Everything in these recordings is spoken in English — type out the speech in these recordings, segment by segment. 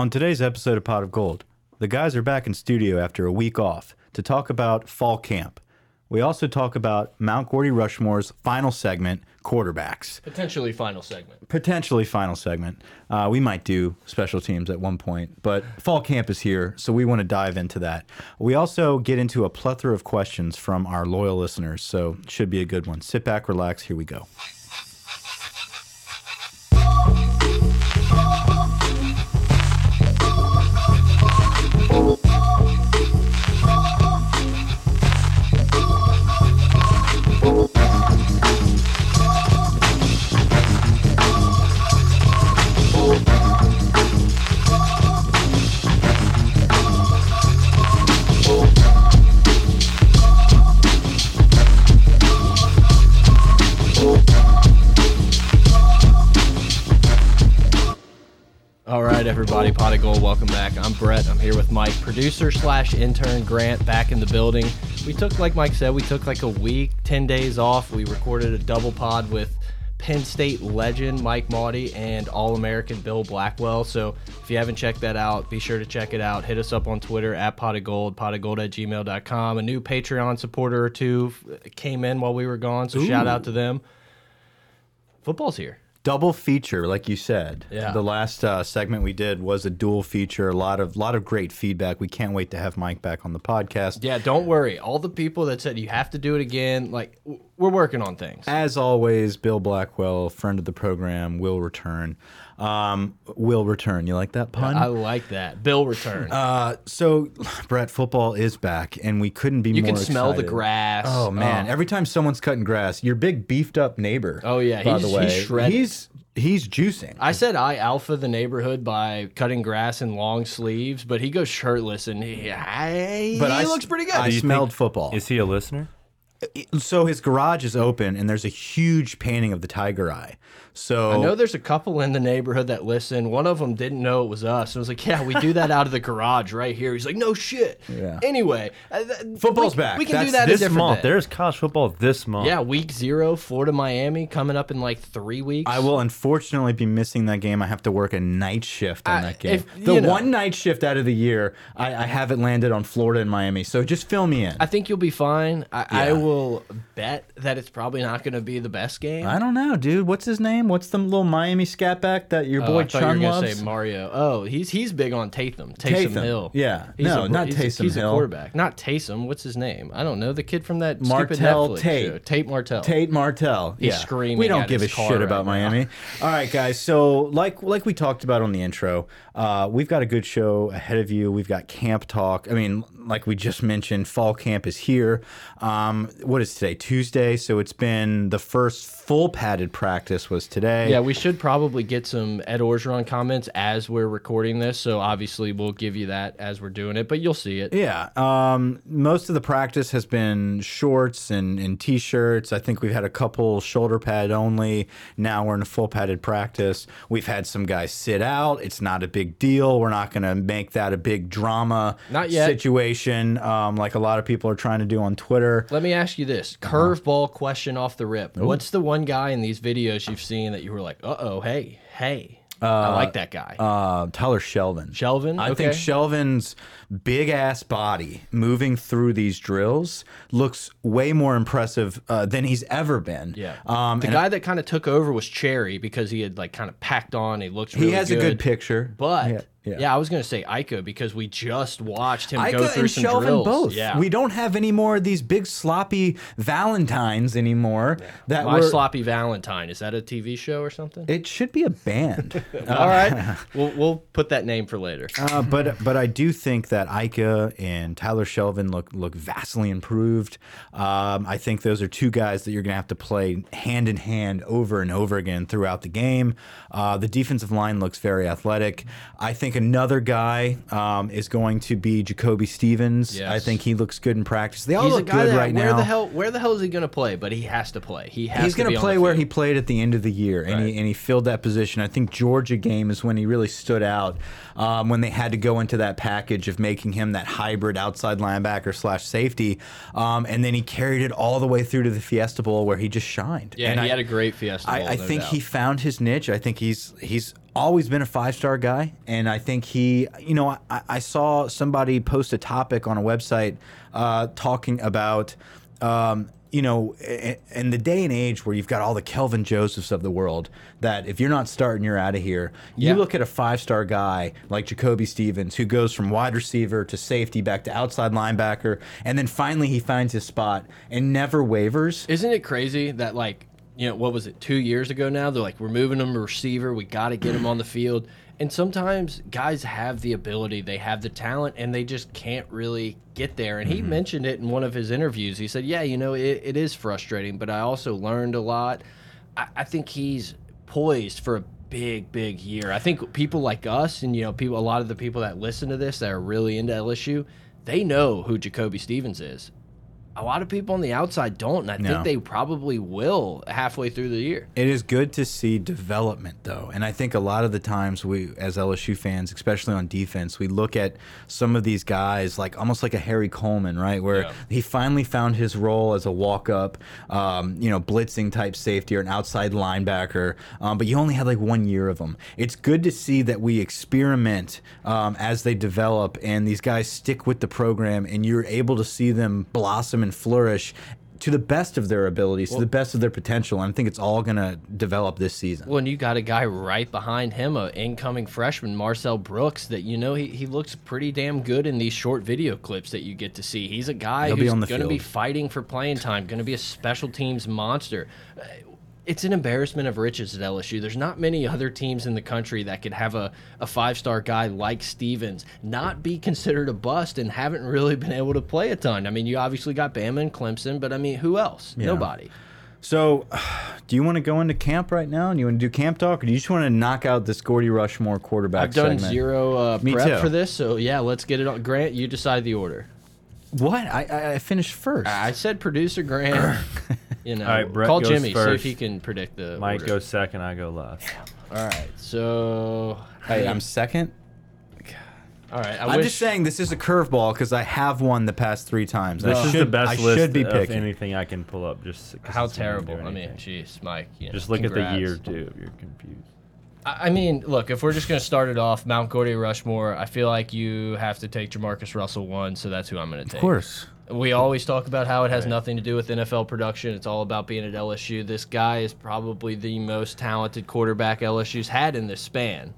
On today's episode of Pot of Gold, the guys are back in studio after a week off to talk about fall camp. We also talk about Mount Gordy Rushmore's final segment, quarterbacks. Potentially final segment. Potentially final segment. Uh, we might do special teams at one point, but fall camp is here, so we want to dive into that. We also get into a plethora of questions from our loyal listeners, so should be a good one. Sit back, relax. Here we go. Everybody, Pot of Gold, welcome back. I'm Brett. I'm here with Mike, producer slash intern Grant, back in the building. We took, like Mike said, we took like a week, 10 days off. We recorded a double pod with Penn State legend Mike Maudie and All American Bill Blackwell. So if you haven't checked that out, be sure to check it out. Hit us up on Twitter at pot of gold, pot of gold at gmail.com. A new Patreon supporter or two came in while we were gone, so shout out to them. Football's here. Double feature like you said Yeah. the last uh, segment we did was a dual feature a lot of lot of great feedback we can't wait to have mike back on the podcast Yeah, don't worry. All the people that said you have to do it again, like we're working on things. as always bill blackwell friend of the program will return um, will return you like that pun I like that. Bill return. uh, so brett football is back and we couldn't be you more can smell the grass. Oh man! Every time someone's cutting grass, your big beefed up neighbor. Oh, yeah, by he's- the he's way, shredded. he's he's juicing. I said I alpha the neighborhood by cutting grass in long sleeves, but he goes shirtless and he, I, But he I- looks pretty good. I smelled football. Is he a listener? So his garage is open, and there's a huge painting of the tiger eye. So I know there's a couple in the neighborhood that listen. One of them didn't know it was us. And I was like, yeah, we do that out of the garage right here. He's like, no shit. Yeah. Anyway, uh, Football's we, back. We can That's do that This different month, day. there's college football this month. yeah, week zero, Florida, Miami, coming up in like three weeks. I will unfortunately be missing that game. I have to work a night shift on I- that game. if- the know. one night shift out of the year, I, I haven't landed on Florida and Miami. So just fill me in. I think you'll be fine. I, I Yeah. Will bet that it's probably not going to be the best game. I don't know, dude. What's his name? What's the little Miami scat back that your Oh, boy I thought Chun you were loves? say Mario. Oh, he's he's big on Tatham. Taysom, Tatham, Hill. yeah. He's No, a, not he's Taysom He's Hill. a quarterback. Not Taysom. What's his name? I don't know. The kid from that Martell Netflix Tate. show. Tate Martell. Tate Martell. He's yeah. screaming We don't give a shit right about now. Miami. All right, guys. So like like we talked about on the intro, uh, we've got a good show ahead of you. We've got camp talk. I mean, like we just mentioned, fall camp is here. Um, what is today? Tuesday. So it's been the first full padded practice was today. Yeah, we should probably get some Ed Orgeron comments as we're recording this. So obviously we'll give you that as we're doing it, but you'll see it. Yeah. Um, most of the practice has been shorts and, and t-shirts. I think we've had a couple shoulder pad only. Now we're in a full padded practice. We've had some guys sit out. It's not a big deal. We're not going to make that a big drama Not yet. situation um, like a lot of people are trying to do on Twitter. Let me ask you this curveball question off the rip. What's the one guy in these videos you've seen that you were like, uh oh, hey, hey, I like that guy? Uh, Tyler Shelvin. Shelvin? I okay. think Shelvin's big ass body moving through these drills looks way more impressive uh, than he's ever been. Yeah. Um, the guy that kind of took over was Cherry because he had like kind of packed on. He looks really he has a good picture. But Yeah, yeah, yeah. I was gonna say Ika because we just watched him go through and some Shelvin drills. both. Yeah, We don't have any more of these big sloppy Valentines anymore. That My were, sloppy Valentine is that a TV show or something? It should be a band. All right, we'll we'll put that name for later. Uh, but but I do think that Ika and Tyler Shelvin look look vastly improved. Um, I think those are two guys that you're going to have to play hand in hand over and over again throughout the game. Uh, the defensive line looks very athletic. I think another guy um, is going to be Jacoby Stevens. Yes. I think he looks good in practice. They all He's a look guy good that right where now. the hell where the hell is he gonna play? But he has to play. He has. He's going to play where he played at the end of the year, and he and he filled that position. I think Georgia game is when he really stood out um, when they had to go into that package of making him that hybrid outside linebacker slash safety, um, and then he carried it all the way through to the Fiesta Bowl where he just shined. Yeah, and he I, had a great Fiesta. I, Bowl, I no think doubt. he found his niche. I think he's he's always been a five star guy, and I think he, you know, I, I saw somebody post a topic on a website uh, talking about. Um, you know, in the day and age where you've got all the Kelvin Josephs of the world, that if you're not starting, you're out of here. You Yeah. look at a five star guy like Jacoby Stevens, who goes from wide receiver to safety back to outside linebacker, and then finally he finds his spot and never wavers. Isn't it crazy that like you know what was it two years ago now? They're like we're moving him to receiver. We got to get him on the field. And sometimes guys have the ability, they have the talent, and they just can't really get there. And he mm-hmm. mentioned it in one of his interviews. He said, "Yeah, you know, it, it is frustrating, but I also learned a lot. I, I think he's poised for a big, big year. I think people like us, and you know, people, a lot of the people that listen to this that are really into LSU, they know who Jacoby Stevens is a lot of people on the outside don't, and I No. think they probably will halfway through the year. It is good to see development, though, and I think a lot of the times we, as LSU fans, especially on defense, we look at some of these guys like almost like a Harry Coleman, right, where Yeah. he finally found his role as a walk-up, um, you know, blitzing type safety or an outside linebacker, um, but you only had like one year of them. It's good to see that we experiment um, as they develop, and these guys stick with the program, and you're able to see them blossom and flourish. To the best of their abilities, to the best of their potential, and I think it's all going to develop this season. Well, and you got a guy right behind him, a incoming freshman, Marcel Brooks, that you know he, he looks pretty damn good in these short video clips that you get to see. He's a guy He'll who's going to be fighting for playing time, going to be a special teams monster. Uh, It's an embarrassment of riches at LSU. There's not many other teams in the country that could have a, a five star guy like Stevens not be considered a bust and haven't really been able to play a ton. I mean, you obviously got Bama and Clemson, but I mean, who else? Nobody. So, do you want to go into camp right now, and you want to do camp talk, or do you just want to knock out this Gordy Rushmore quarterback? I've done segment? zero uh, prep too. for this, so yeah, let's get it on. Grant, you decide the order. What? I, I I finished first. I said producer Grant. you know, All right, Brett call goes Jimmy see if first. he can predict the Mike order. goes second, I go last. All right, so hey, I'm second. all right. I I'm wish, just saying this is a curveball because I have won the past three times. This I is should, the best I list should be of picking. anything I can pull up. Just 'cause how it's not gonna do terrible. I mean, anything. jeez, Mike. You know, just look at the congrats. year too. You're confused. I I mean, look, if we're just going to start it off, Mount Gordy Rushmore, I feel like you have to take Jamarcus Russell one, so that's who I'm going to take. Of course. We always talk about how it has nothing to do with NFL production. It's all about being at LSU. This guy is probably the most talented quarterback LSU's had in this span.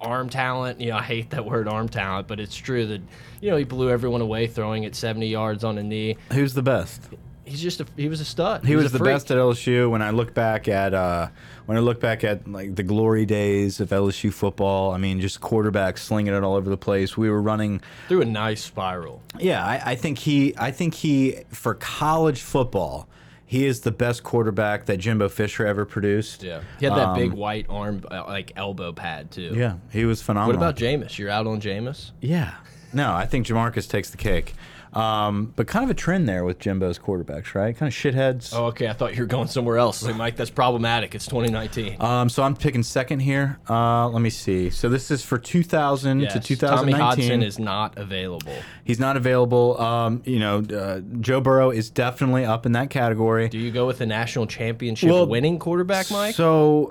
Arm talent, you know, I hate that word arm talent, but it's true that, you know, he blew everyone away throwing it 70 yards on a knee. Who's the best? He's just a, he was a stud. He was a the freak. best at LSU. When I look back at uh, when I look back at like the glory days of LSU football, I mean, just quarterbacks slinging it all over the place. We were running through a nice spiral. Yeah, I, I think he. I think he for college football, he is the best quarterback that Jimbo Fisher ever produced. Yeah. He had that big Um, white arm, uh, like elbow pad, too. Yeah, he was phenomenal. What about Jameis? You're out on Jameis? Yeah, no, I think Jamarcus takes the cake. Um, but kind of a trend there with Jimbo's quarterbacks, right? Kind of shitheads. Oh, okay. I thought you were going somewhere else. Like, Mike, that's problematic. It's 2019. Um, so I'm picking second here. Uh, let me see. So this is for 2000 to 2019. Tommy Hodson is not available. He's not available. Um, you know, uh, Joe Burrow is definitely up in that category. Do you go with the national championship Well, winning quarterback, Mike? So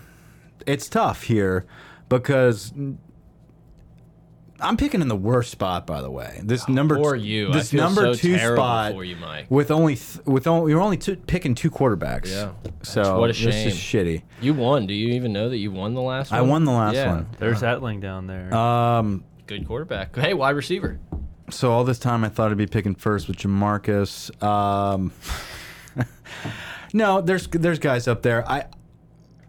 it's tough here because I'm picking in the worst spot. By the way, this number For you. I this feel number so two terrible spot for you, Mike. with only th with only you're only two, picking two quarterbacks. Yeah. so what a shame. this is shitty. You won. Do you even know that you won the last one? I won the last Yeah. one. There's Etling down there. Um, Good quarterback. Hey, wide receiver. so all this time I thought I'd be picking first with Jamarcus. Um, no, there's there's guys up there. I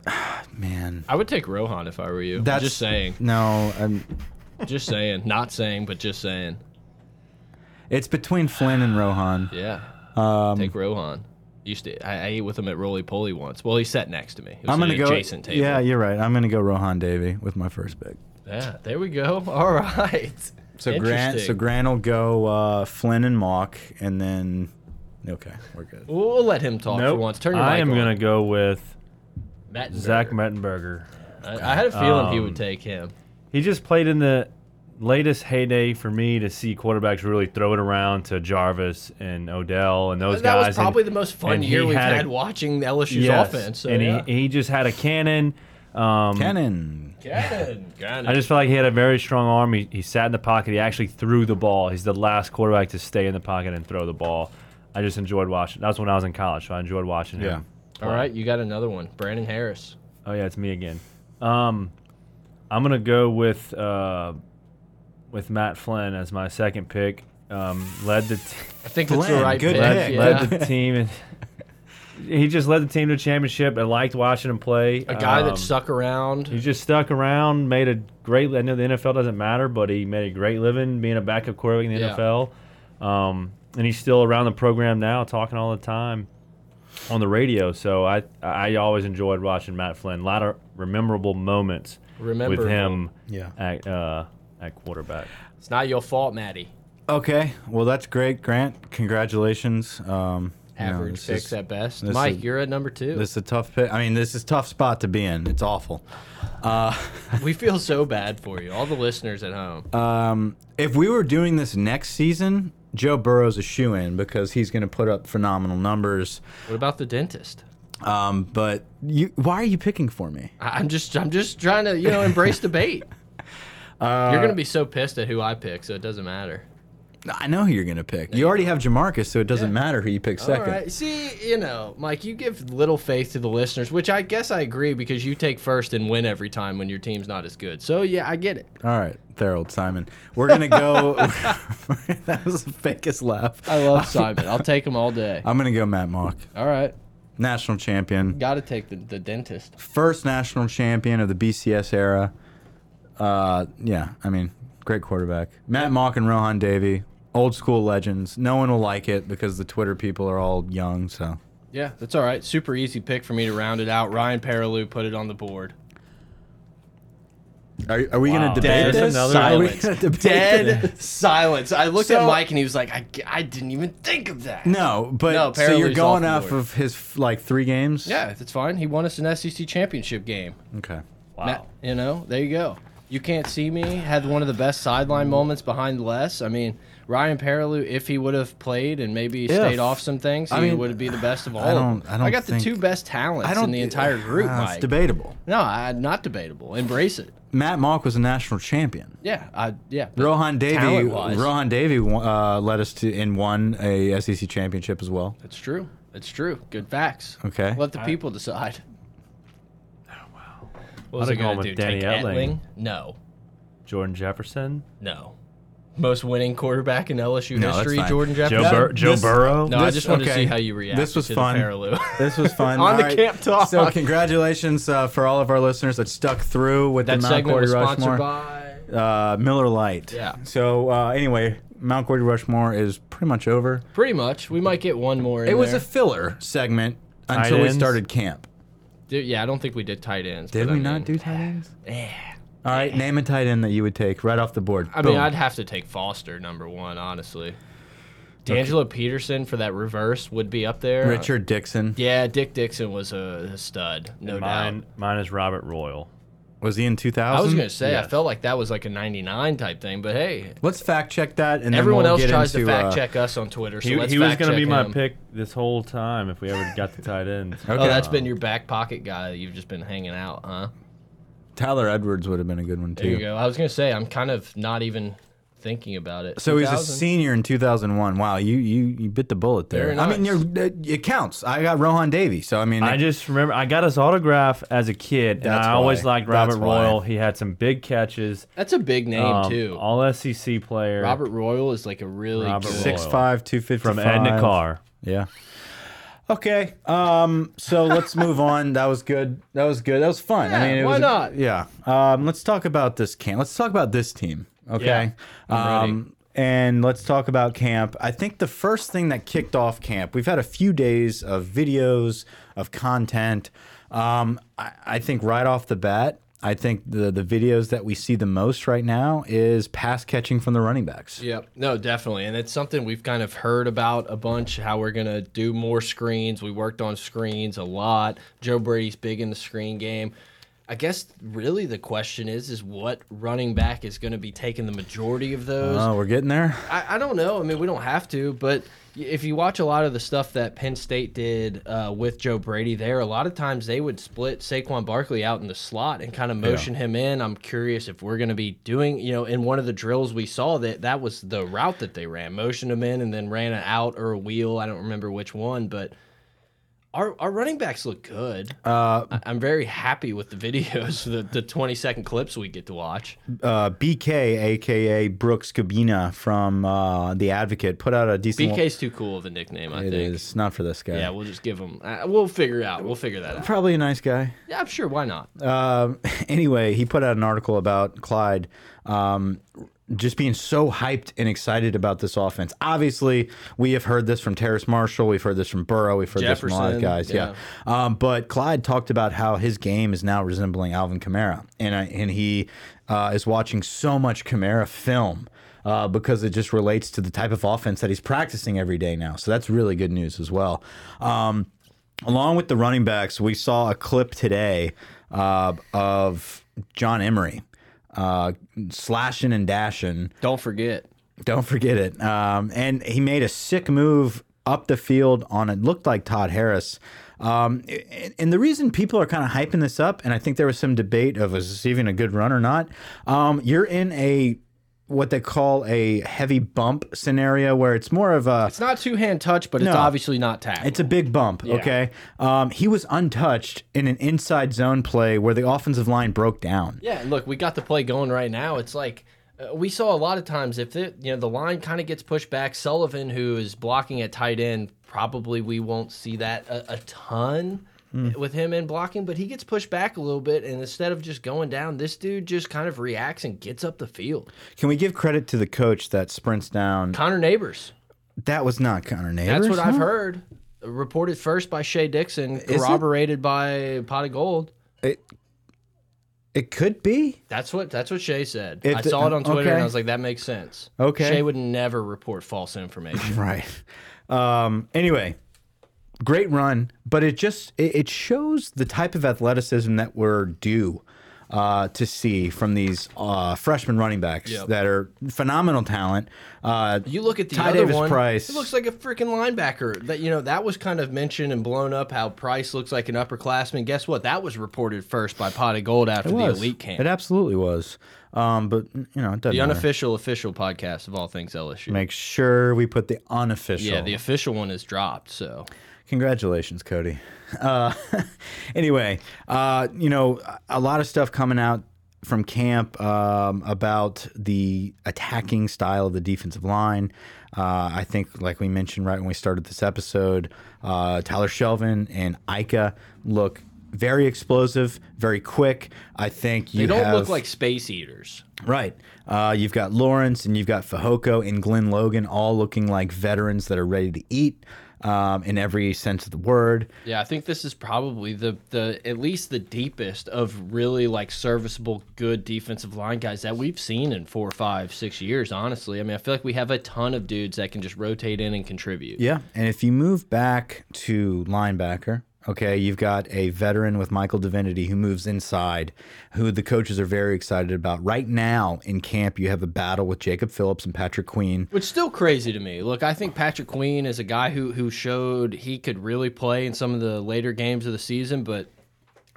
man, I would take Rohan if I were you. that's just saying. No, I'm, Just saying. Not saying, but just saying. it's between Flynn and Rohan. Yeah. Um, Take Rohan. Used to. I, I ate with him at Roly Poly once. Well, he sat next to me. He was I'm gonna an go. adjacent table. Yeah, you're right. I'm gonna go Rohan Davey with my first pick. Yeah. There we go. All right. So Grant, so Grant will go uh, Flynn and Mauck, and then okay, we're good. We'll, we'll let him talk nope. for once. Turn your I mic am on. gonna go with Mettenberger. Zach Mettenberger. I, I had a feeling he Um, would take him. He just played in the latest heyday for me to see quarterbacks really throw it around to Jarvis and Odell and those that guys. was probably and, the most fun and year we've had had, a- watching LSU's yes, offense. So and yeah. he, he just had a cannon. Um, Cannon. Gannon. Gannon. I just felt like he had a very strong arm. He, he sat in the pocket. He actually threw the ball. He's the last quarterback to stay in the pocket and throw the ball. I just enjoyed watching. That was when I was in college, so I enjoyed watching him. All right, you got another one. Brandon Harris. Oh yeah, it's me again. Um, I'm gonna go with uh, with Matt Flynn as my second pick. Um, led the t- I think that's the right good pick. pick. Yeah. led the team. And he just led the team to a championship. I liked watching him play. A guy Um, that stuck around. He just stuck around, made a great. I know the NFL doesn't matter, but he made a great living being a backup quarterback in the Yeah. NFL. Um, and he's still around the program now, talking all the time on the radio. So I I always enjoyed watching Matt Flynn. A lot of rememberable moments Rememberable. with him Yeah. at uh, at quarterback. It's not your fault, Maddie. Okay, well that's great, Grant. Congratulations. Um, you know, Average picks is- at best. Mike, is- you're at number two. This is a tough pick. I mean, this is a tough spot to be in. It's awful. Uh, we feel so bad for you, all the listeners at home. um, if we were doing this next season, Joe Burrow's a shoe in because he's going to put up phenomenal numbers. what about the dentist? Um, but you, why are you picking for me? I'm just, I'm just trying to, you know, embrace debate. Uh, You're gonna be so pissed at who I pick, so it doesn't matter. I know who you're going to pick. You already have Jamarcus, so it doesn't matter who you pick second. All right. See, you know, Mike, you give little faith to the listeners, which I guess I agree because you take first and win every time when your team's not as good. So yeah, I get it. All right, Harold Simon. We're gonna go. that was the fakest laugh. I love Simon. I'll take him all day. I'm gonna go Matt Mauck, All right. National champion, Got to take the, the dentist. first national champion of the BCS era. Uh, yeah, I mean, great quarterback. Matt Mauck and Rohan Davey, old school legends. No one will like it because the Twitter people are all young. So Yeah, that's all right. Super easy pick for me to round it out. Ryan Perrilloux put it on the board. Are, are we Wow. gonna debate Dead this? another- Are we silence. gonna debate Dead this? silence. I looked at Mike and he was like, I, I didn't even think of that. No, but No, so you're Perrilloux's going off off the board. of his like three games. Yeah, that's fine. He won us an SEC championship game. Okay. Wow. Ma- you know, there you go. You can't see me had one of the best sideline moments behind Les. I mean, Ryan Perrilloux, if he would have played and maybe If. stayed off some things, I he mean, would be the best of all I of don't- them. I don't got the two best talents I don't in the entire group, Uh, Mike. It's debatable. no, I, not debatable. Embrace it. Matt Mauck was a national champion. Yeah, I yeah. Rohan Davey, Rohan Davey uh, led us to and won a SEC championship as well. It's true. It's true. Good facts. Okay. Let the people decide. Oh wow. What was I'd it have gone going to with do? Danny Take Etling. Etling? No. Jordan Jefferson, No. Most winning quarterback in LSU No, history, fine. Jordan Joe, Bur- Joe this- Burrow. No, I just wanted to see how you react. This was to fun. The This was fun. On the All right. Camp Talk. So congratulations uh, for all of our listeners that stuck through with that the Mount segment Gordy was Rushmore. sponsored by. uh, Miller Lite. Yeah. So uh, anyway, Mount Gordy Rushmore is pretty much over. Pretty much. We might get one more. In It was there. a filler segment Tight until we started camp. Dude, yeah, I don't think we did tight ends. Did we I not do tight ends? Eh. All right, name a tight end that you would take right off the board. I mean, I'd have to take Foster number one, honestly. D'Angelo Peterson for that reverse would be up there. Richard Dickson. Yeah, Dick Dickson was a, a stud, no mine, doubt. mine is Robert Royal. Was he in 2000? I was gonna say I felt like that was like a '99 type thing, but hey, Let's fact check that, and everyone then we'll else get tries into, to fact uh, check us on Twitter. So He, let's he was going to be check my pick this whole time if we ever got the tight ends. Okay. Oh, that's been your back pocket guy that you've just been hanging out, huh? Tyler Edwards would have been a good one There you too. go. I was gonna say I'm kind of not even thinking about it. So he's a 2000? senior in 2001. Wow, you you you bit the bullet there. Very I mean, nice. you're, it, it counts. I got Rohan Davey, so I mean, I just remember I got his autograph as a kid, and That's I always why. liked Robert That's why. Royal. He had some big catches. That's a big name um, too. All SEC player. Robert Royal is like a really Robert good. Royal. six five, two fifty from Edna Karr. Yeah. Okay. Um. So let's move on. That was good. That was good. That was fun. I Yeah, mean, it why was a- not? yeah. Um. Let's talk about this camp. Let's talk about this team. Okay. Yeah, I'm um. And let's talk about camp. I think the first thing that kicked off camp, we've had a few days of videos of content. Um. I, I think right off the bat, I think the the videos that we see the most right now is pass catching from the running backs. Yep. No, definitely. And it's something we've kind of heard about a bunch, how we're going to do more screens. We worked on screens a lot. Joe Brady's big in the screen game. I guess really the question is is what running back is going to be taking the majority of those. Oh, we're getting there. I, I don't know. I mean, we don't have to, but if you watch a lot of the stuff that Penn State did uh, with Joe Brady there, a lot of times they would split Saquon Barkley out in the slot and kind of motion yeah. him in. I'm curious if we're going to be doing, you know, in one of the drills we saw that that was the route that they ran, motioned him in and then ran an out or a wheel. I don't remember which one, but – our, our running backs look good. Uh, I, am very happy with the videos, the, the 20 second clips we get to watch. Uh, BK, aka Brooks Kubena from uh, The Advocate, put out a decent. BK's too cool of a nickname, I it think. It is not for this guy. Yeah, we'll just give him. Uh, we'll figure out. We'll figure that out. Probably a nice guy. Yeah, I'm sure. Why not? Um, anyway, he put out an article about Clyde. Um, just being so hyped and excited about this offense. Obviously, we have heard this from Terrace Marshall. We've heard this from Burrow. We've heard Jefferson, this from a lot of guys. Yeah. yeah. Um, but Clyde talked about how his game is now resembling Alvin Kamara. And, I, and he uh, is watching so much Kamara film. Uh, because it just relates to the type of offense that he's practicing every day now. So that's really good news as well. Um, along with the running backs, we saw a clip today uh, of John Emery uh, slashing and dashing. Don't forget. Don't forget it. Um, and he made a sick move up the field on it looked like Todd Harris. Um, and the reason people are kind of hyping this up, and I think there was some debate of is this even a good run or not. Um, you're in a what they call a heavy bump scenario where it's more of a it's not two hand touch but it's no, obviously not tackle. It's a big bump yeah. okay? Um, he was untouched in an inside zone play where the offensive line broke down. Yeah look we got the play going right now. It's like uh, we saw a lot of times if it you know the line kind of gets pushed back sullivan who is blocking at tight end probably we won't see that a, a ton mm. with him in blocking, but he gets pushed back a little bit, and instead of just going down, this dude just kind of reacts and gets up the field. Can we give credit to the coach that sprints down? Connor Neighbors. That was not Connor Neighbors. That's what huh? I've heard. Reported first by Shea Dixon, corroborated by Pot of Gold. It it could be. That's what that's what Shea said. If I saw it on Twitter okay. and I was like, that makes sense. Okay. Shea would never report false information. right. Um, anyway, great run, but it just it, it shows the type of athleticism that we're due uh, to see from these uh, freshman running backs yep. that are phenomenal talent. Uh, you look at the Ty other Davis one; Price. It looks like a freaking linebacker. That you know that was kind of mentioned and blown up. How Price looks like an upperclassman. Guess what? That was reported first by Pot of Gold after the elite camp. It absolutely was. Um, but you know, it doesn't the unofficial matter. official podcast of all things LSU. Make sure we put the unofficial. Yeah, the official one is dropped. So Congratulations, Cody. Uh, anyway, uh, you know, a lot of stuff coming out from camp um, about the attacking style of the defensive line. Uh, I think, like we mentioned right when we started this episode, uh, Tyler Shelvin and Ika look very explosive, very quick. I think you they don't have, look like space eaters. Right. Uh, you've got Lawrence and you've got Fehoko and Glenn Logan all looking like veterans that are ready to eat um, in every sense of the word. Yeah, I think this is probably the the at least the deepest of really like serviceable, good defensive line guys that we've seen in four, five, six years. Honestly, I mean, I feel like we have a ton of dudes that can just rotate in and contribute. Yeah, and if you move back to linebacker, Okay, you've got a veteran with Michael Divinity who moves inside, who the coaches are very excited about. Right now in camp, you have a battle with Jacob Phillips and Patrick Queen. Which is still crazy to me. Look, I think Patrick Queen is a guy who who showed he could really play in some of the later games of the season, but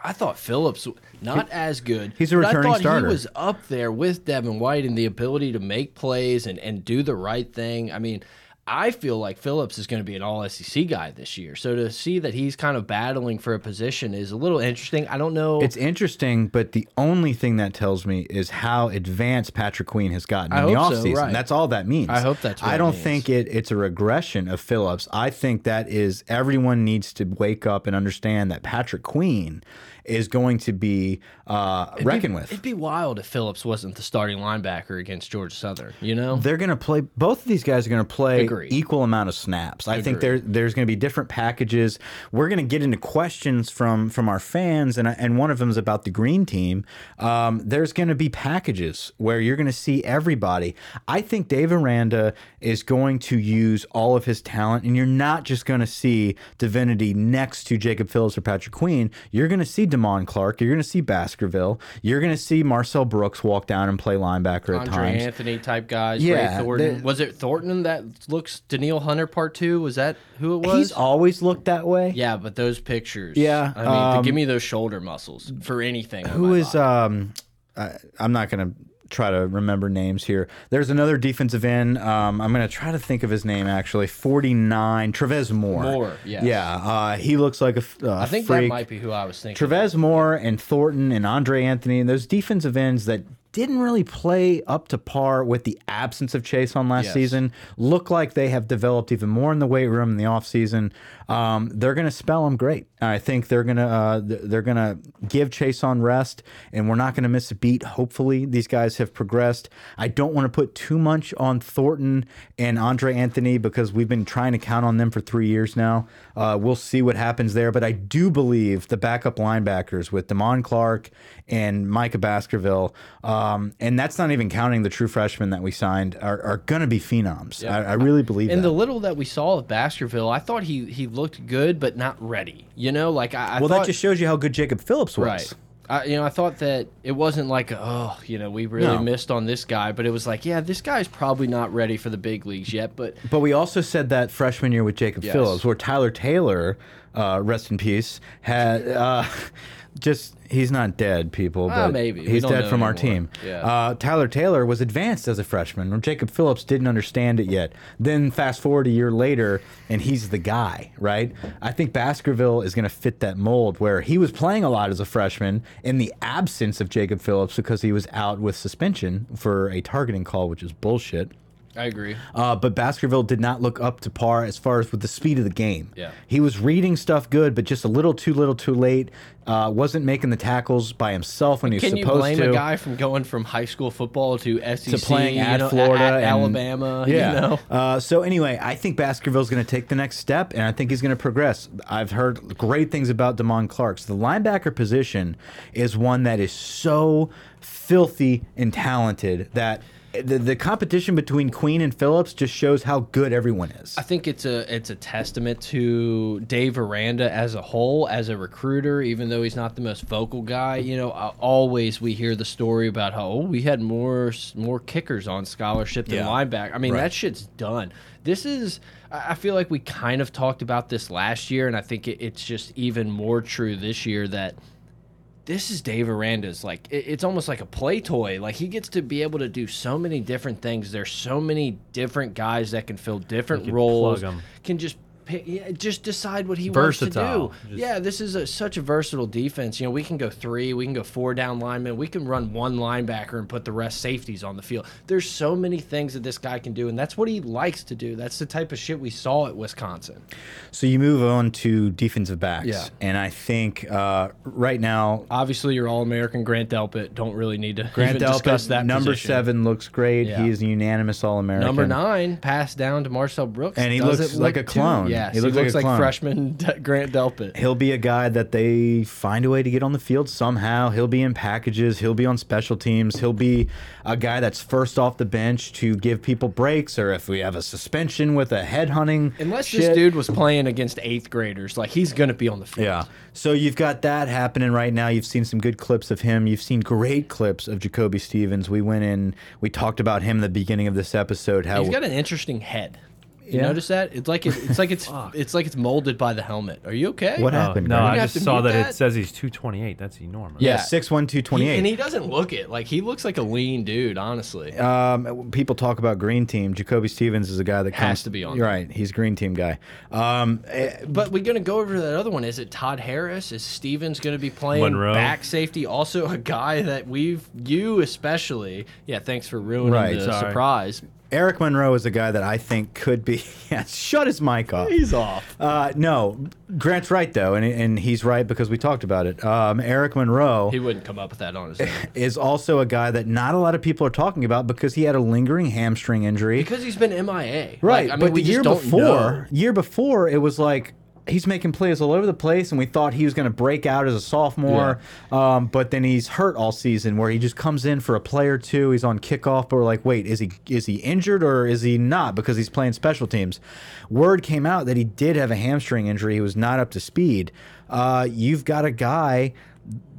I thought Phillips not he, as good. He's a returning I thought starter. He was up there with Devin White in the ability to make plays and and do the right thing. I mean. I feel like Phillips is going to be an all SEC guy this year. So to see that he's kind of battling for a position is a little interesting. I don't know. It's interesting, but the only thing that tells me is how advanced Patrick Queen has gotten I in the offseason. So, right. That's all that means. I hope that's I don't think it, it's a regression of Phillips. I think that is everyone needs to wake up and understand that Patrick Queen is going to be uh, reckoned with. It'd be wild if Phillips wasn't the starting linebacker against Georgia Southern. You know, they're going to play. Both of these guys are going to play Agreed. Equal amount of snaps. I Agreed. think there there's going to be different packages. We're going to get into questions from from our fans, and and one of them is about the green team. Um, there's going to be packages where you're going to see everybody. I think Dave Aranda is going to use all of his talent, and you're not just going to see Divinity next to Jacob Phillips or Patrick Queen. You're going to see Damone Clark. You're going to see Baskerville. You're going to see Marcel Brooks walk down and play linebacker at Andre times. Anthony type guys. Yeah, Ray Thornton. they- was it Thornton that looks Danielle Hunter part two? Was that who it was? He's always looked that way. yeah, but those pictures. Yeah, I mean, um, give me those shoulder muscles for anything. Who is um I, I'm not going to try to remember names here. There's another defensive end. Um, I'm going to try to think of his name actually. 49 Travez Moore. Moore, yes. Yeah, uh, he looks like a uh, I think freak. that might be who I was thinking. Travez Moore and Thornton and Andre Anthony and those defensive ends that didn't really play up to par with the absence of Chaisson last Yes. season look like they have developed even more in the weight room in the offseason. Um, they're going to spell him great. I think they're going to uh, they're going to give Chaisson rest, and we're not going to miss a beat. Hopefully, these guys have progressed. I don't want to put too much on Thornton and Andre Anthony because we've been trying to count on them for three years now. Uh, we'll see what happens there, but I do believe the backup linebackers with Damone Clark and Micah Baskerville, um, and that's not even counting the true freshmen that we signed, are, are going to be phenoms. I, I really believe And that. the little that we saw of Baskerville, I thought he he looked good, but not ready. You know, like I, I well, thought, that just shows you how good Jacob Phillips was. right. I, you know, I thought that it wasn't like, oh, you know, we really No. missed on this guy, but it was like, yeah, this guy's probably not ready for the big leagues yet. But But we also said that freshman year with Jacob Yes. Phillips, where Tyler Taylor, uh, rest in peace, had uh, just he's not dead, people, Ah, but maybe. He's dead from our anymore. team. Yeah. Uh, Tyler Taylor was advanced as a freshman, Jacob Phillips didn't understand it yet. Then fast forward a year later, and he's the guy, right? I think Baskerville is going to fit that mold where he was playing a lot as a freshman in the absence of Jacob Phillips because he was out with suspension for a targeting call, which is bullshit. I agree. Uh, but Baskerville did not look up to par as far as with the speed of the game. Yeah. He was reading stuff good, but just a little too little too late. Uh, wasn't making the tackles by himself when he was Can you supposed blame to. a guy from going from high school football to SEC to playing you at know, Florida, at and- Alabama? Yeah. You know? Uh, so anyway, I think Baskerville's going to take the next step, and I think he's going to progress. I've heard great things about Damone Clark. So the linebacker position is one that is so filthy and talented that the, the competition between Queen and Phillips just shows how good everyone is. I think it's a it's a testament to Dave Aranda as a whole, as a recruiter. Even though he's not the most vocal guy, you know, always we hear the story about how oh, we had more more kickers on scholarship than Yeah. linebacker. I mean, Right. that shit's done. This is. I I feel like we kind of talked about this last year, and I think it, it's just even more true this year that this is Dave Aranda's like it, it's almost like a play toy. Like he gets to be able to do so many different things. There's so many different guys that can fill different can roles. Can just pick, yeah, just decide what he Versatile. wants to do. Just- yeah, this is a, such a versatile defense. You know, we can go three, we can go four down linemen, we can run one linebacker and put the rest safeties on the field. There's so many things that this guy can do, and that's what he likes to do. That's the type of shit we saw at Wisconsin. So you move on to defensive backs, Yeah. and I think uh, right now Obviously, your All-American Grant Delpit. Don't really need to Grant even discuss that number position. seven, looks great. Yeah. He is a unanimous All American. Number nine, passed down to Marcel Brooks, And he Doesn't looks like look a clone. Too, yes, He looks like a clone. freshman Grant Delpit. He'll be a guy that they find a way to get on the field somehow. He'll be in packages. He'll be on special teams. He'll be a guy that's first off the bench to give people breaks, or if we have a suspension with a head hunting. Unless shit. this dude was playing against eighth graders, like he's gonna be on the field. Yeah. So you've got that happening right now. You've seen some good clips of him. You've seen great clips of Jacoby Stevens. We went in, we talked about him in the beginning of this episode. How He's got an interesting head. You Yeah? notice that? It's like it, it's like it's it's like it's molded by the helmet. Are you okay? What Oh, happened? no, I just saw that, that? it says he's 228. That's enormous. Yeah. Yeah, six one two twenty He- eight. and he doesn't look it. Like he looks like a lean dude, honestly. Um, people talk about green team. Jacoby Stevens is a guy that Has comes to be on You're right. He's green team guy. Um, eh, But we're gonna go over to that other one. Is it Todd Harris? Is Stevens gonna be playing Monroe. back safety? Also a guy that we've you especially. Yeah, thanks for ruining Right, the sorry. surprise. Eric Monroe is a guy that I think could be. Yeah, shut his mic off. He's off. Uh, no, Grant's right though, and and he's right because we talked about it. Um, Eric Monroe He wouldn't come up with that on his own. is also a guy that not a lot of people are talking about because he had a lingering hamstring injury. Because he's been MIA. Right, Like, I mean, but we the just year don't before, know. year before, it was like he's making plays all over the place, and we thought he was going to break out as a sophomore. Um, but then he's hurt all season, where he just comes in for a play or two. He's on kickoff, but we're like, wait, is he is he injured or is he not? Because he's playing special teams. Word came out that he did have a hamstring injury. He was not up to speed. Uh, you've got a guy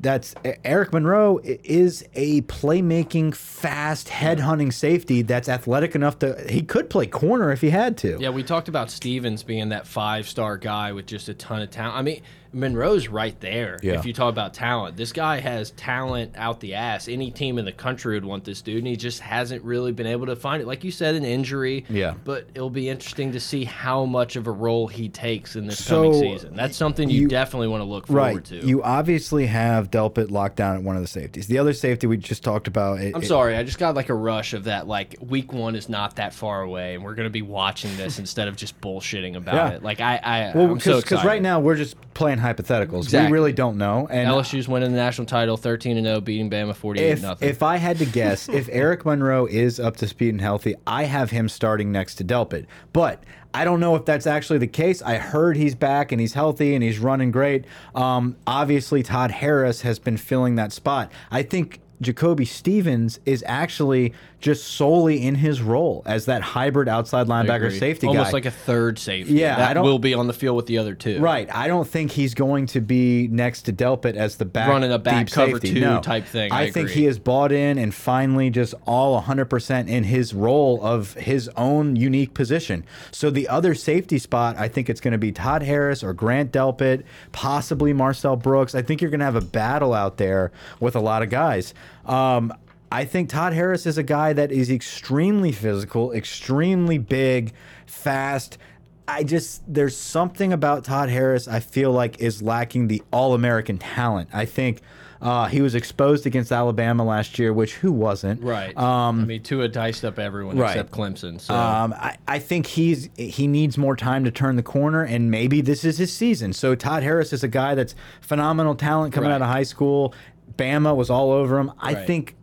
that's Eric Monroe is a playmaking, fast, head hunting safety that's athletic enough to he could play corner if he had to. Yeah, we talked about Stevens being that five star guy with just a ton of talent. I mean, Monroe's right there. Yeah. If you talk about talent, this guy has talent out the ass. Any team in the country would want this dude, and he just hasn't really been able to find it. Like you said, an injury. Yeah. But it'll be interesting to see how much of a role he takes in this So, coming season. That's something you, you- definitely want to look forward Right. to. You obviously have Delpit locked down at one of the safeties. The other safety we just talked about. it- I'm it- sorry, I just got like a rush of that. Like week one is not that far away, and we're gonna be watching this instead of just bullshitting about Yeah. it. Like I, I, Well, I'm so because right now we're just playing hypotheticals. Exactly. We really don't know. And LSU's winning the national title, 13 and 0, beating Bama 48 if nothing. if I had to guess, if Eric Monroe is up to speed and healthy, I have him starting next to Delpit. But I don't know if that's actually the case. I heard he's back and he's healthy and he's running great. Um, obviously, Todd Harris has been filling that spot. I think Jacoby Stevens is actually just solely in his role as that hybrid outside linebacker safety almost guy. like a third safety. Yeah, that I don't- will be on the field with the other two. Right. I don't think he's going to be next to Delpit as the back Running a back deep cover safety. two no. type thing, I, I think he has bought in and finally just all 100% in his role of his own unique position. So the other safety spot, I think it's going to be Todd Harris or Grant Delpit, possibly Marcel Brooks. I think you're going to have a battle out there with a lot of guys. Um, I think Todd Harris is a guy that is extremely physical, extremely big, fast. I just there's something about Todd Harris I feel like is lacking the all-American talent. I think uh, he was exposed against Alabama last year, which who wasn't? Right. Um, I mean, Tua diced up everyone Right. except Clemson. So um, I, I think he's he needs more time to turn the corner, and maybe this is his season. So Todd Harris is a guy that's phenomenal talent coming Right. out of high school. Bama was all over him. I Right. think.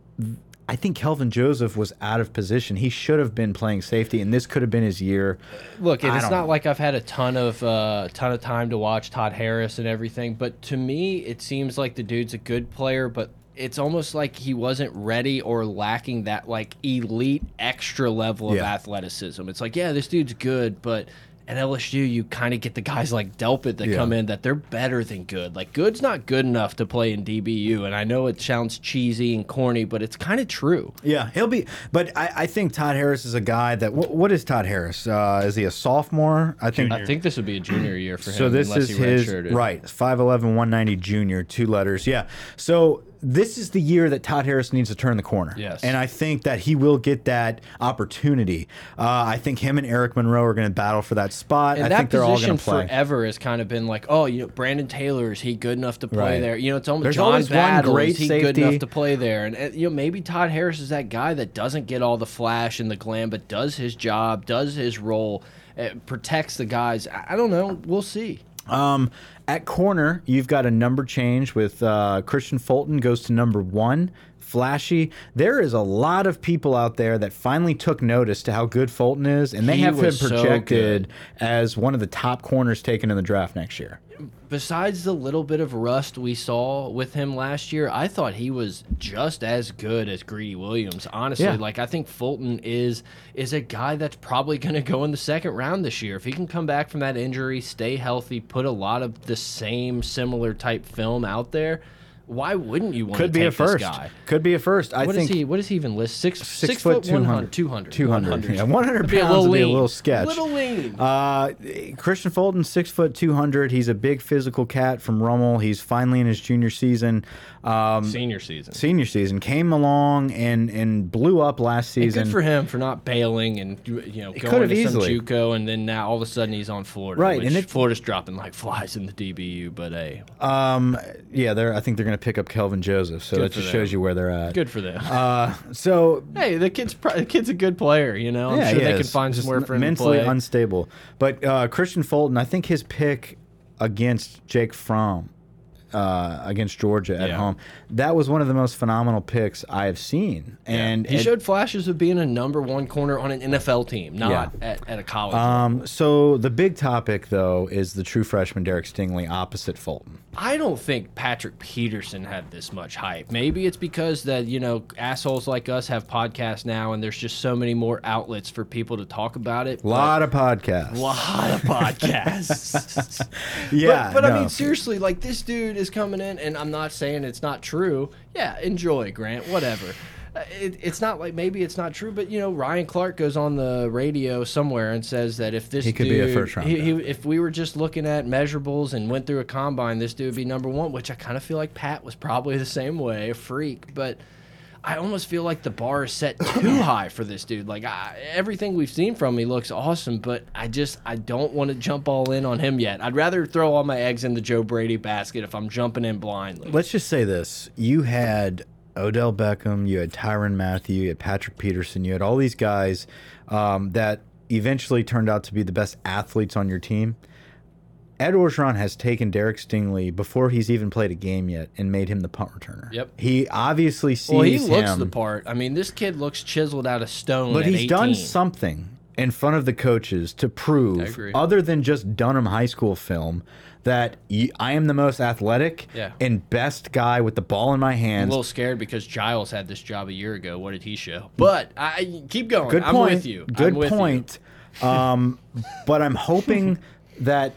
I think Kelvin Joseph was out of position. He should have been playing safety, and this could have been his year. look, it's not know. like I've had a ton of uh, ton of time to watch Todd Harris and everything, but to me, it seems like the dude's a good player, but it's almost like he wasn't ready or lacking that like elite extra level of Yeah. athleticism. It's like, yeah, this dude's good, but at LSU, you kind of get the guys like Delpit that Yeah. come in that they're better than good. Like, good's not good enough to play in DBU, and I know it sounds cheesy and corny, but it's kind of true. Yeah, he'll be. But I, I think Todd Harris is a guy that. What, what is Todd Harris? Uh, is he a sophomore? I think. I think this would be a junior year for him. So this is his right 5'11", 190 junior, two letters. Yeah. So this is the year that Todd Harris needs to turn the corner. Yes. And I think that he will get that opportunity. Uh, I think him and Eric Monroe are going to battle for that spot. And I that think they're all position going to play. forever has kind of been like, oh, you know, Brandon Taylor is he good enough to play Right. there? You know, it's almost There's John Battle great is he good safety. enough to play there? And, and you know, maybe Todd Harris is that guy that doesn't get all the flash and the glam, but does his job, does his role, uh, protects the guys. I, I don't know. We'll see. Um, at corner, you've got a number change with uh, Kristian Fulton goes to number one. Flashy. There is a lot of people out there that finally took notice to how good Fulton is, and they He have him was so projected as one of the top corners taken in the draft next year. Besides the little bit of rust we saw with him last year, I thought he was just as good as Greedy Williams. Honestly, Yeah. like I think Fulton is is a guy that's probably going to go in the second round this year if he can come back from that injury, stay healthy, put a lot of the same similar type film out there. Why wouldn't you want Could to be take a first. this guy? Could be a first. I What think is he? What does he even list? Six six, foot, foot 200. 200. 200. Yeah, 100 That'd be a pounds little would be a lean. little sketch. Little lean. Uh, Kristian Fulton, six foot two hundred. He's a big physical cat from Rummel. He's finally in his junior season. Um, Senior season. senior season came along and and blew up last And season. good for him for not bailing and you know could going have to easily. some JUCO, and then now all of a sudden he's on Florida. Right, which and it- Florida's dropping like flies in the DBU. But hey, um, yeah, they're. I think they're going to pick up Kelvin Joseph, so Good that for just them. shows you where they're at. good for them. Uh, so hey, the kid's pro- the kid's a good player. You know, I'm yeah, sure he they can is. find Just somewhere for him to mentally play. unstable. But uh, Kristian Fulton, I think his pick against Jake Fromm. Uh, against Georgia at Yeah. home, that was one of the most phenomenal picks I have seen, and he it- showed flashes of being a number one corner on an NFL team, not at, at a college. Um, so the big topic though is the true freshman Derek Stingley opposite Fulton. I don't think Patrick Peterson had this much hype. Maybe it's because that you know assholes like us have podcasts now, and there's just so many more outlets for people to talk about it. A lot of podcasts. A lot of podcasts. yeah, but, but I mean, seriously, like this dude, is coming in, and I'm not saying it's not true. Yeah, enjoy Grant, whatever. Uh, It, it's not like maybe it's not true, but you know Ryan Clark goes on the radio somewhere and says that if this He could dude, be a first-round he, he, if we were just looking at measurables and went through a combine, this dude would be number one. Which I kind of feel like Pat was probably the same way, a freak, but. I almost feel like the bar is set too high for this dude. Like I, everything we've seen from him, he looks awesome, but I just I don't want to jump all in on him yet. I'd rather throw all my eggs in the Joe Brady basket if I'm jumping in blindly. Let's just say this: you had Odell Beckham, you had Tyrann Mathieu, you had Patrick Peterson, you had all these guys um, that eventually turned out to be the best athletes on your team. Ed Orgeron has taken Derek Stingley before he's even played a game yet and made him the punt returner. Yep. He obviously sees Well, he looks him, the part. I mean, this kid looks chiseled out of stone. but he's done something in front of the coaches to prove, other than just Dunham High School film, that I am the most athletic Yeah. and best guy with the ball in my I'm hands. a little scared because Giles had this job a year ago. What did he show? But I keep going. Good I'm point. with you. Good I'm with you. point. Um, but I'm hoping that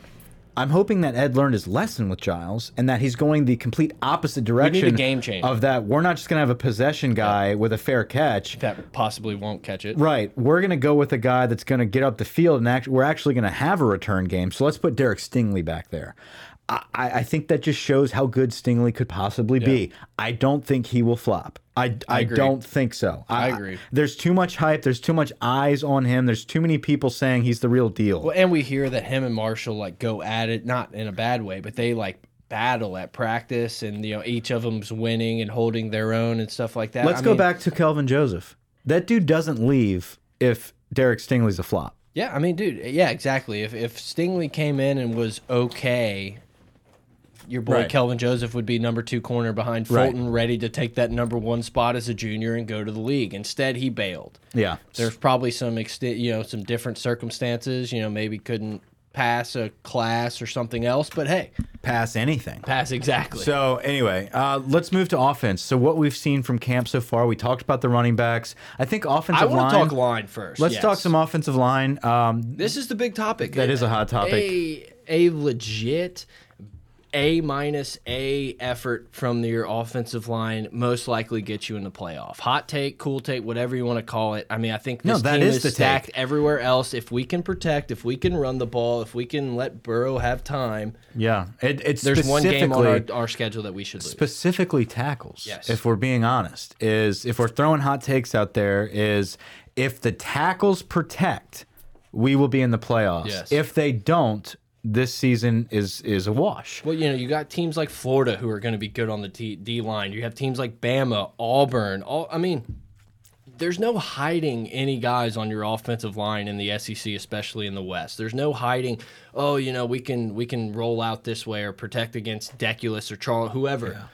I'm hoping that Ed learned his lesson with Giles and that he's going the complete opposite direction game of that. We're not just gonna have a possession guy with a fair catch. That possibly won't catch it. Right. We're going to go with a guy that's going to get up the field and act, we're actually going to have a return game. So let's put Derek Stingley back there. I, I I think that just shows how good Stingley could possibly be. I don't think he will flop. I, I, agree. don't think so. I agree. There's too much hype. There's too much eyes on him. There's too many people saying he's the real deal. Well, and we hear that him and Marshall like go at it, not in a bad way, but they like battle at practice, and you know each of them's winning and holding their own and stuff like that. Let's I go mean, back to Kelvin Joseph. That dude doesn't leave if Derek Stingley's a flop. Yeah, I mean, dude, yeah, exactly. If if Stingley came in and was okay, your boy Right. Kelvin Joseph would be number two corner behind Right. Fulton, ready to take that number one spot as a junior and go to the league. Instead, he bailed. Yeah. There's probably some extent, you know, some different circumstances. You know, maybe couldn't pass a class or something else, but hey, pass anything. pass exactly. So anyway, uh, let's move to offense. So what we've seen from camp so far, we talked about the running backs. I think offensive I want line. to talk line first. let's yes. talk some offensive line. Um, This is the big topic. That is a hot topic. A, a legit A minus A effort from your offensive line most likely gets you in the playoff. Hot take, cool take, whatever you want to call it. I mean, I think No, this that team is is, the stacked take. everywhere else. If we can protect, if we can run the ball, if we can let Burrow have time, yeah, it, it's there's one game on our, our schedule that we should lose. specifically tackles. Yes. If we're being honest, is if we're throwing hot takes out there, is if the tackles protect, we will be in the playoffs. Yes. If they don't, this season is is a wash. Well, you know, you got teams like Florida who are going to be good on the T D line. You have teams like Bama, Auburn. All I mean, there's no hiding any guys on your offensive line in the SEC, especially in the West. There's no hiding. Oh, you know, we can we can roll out this way or protect against Deculus or Charles, whoever.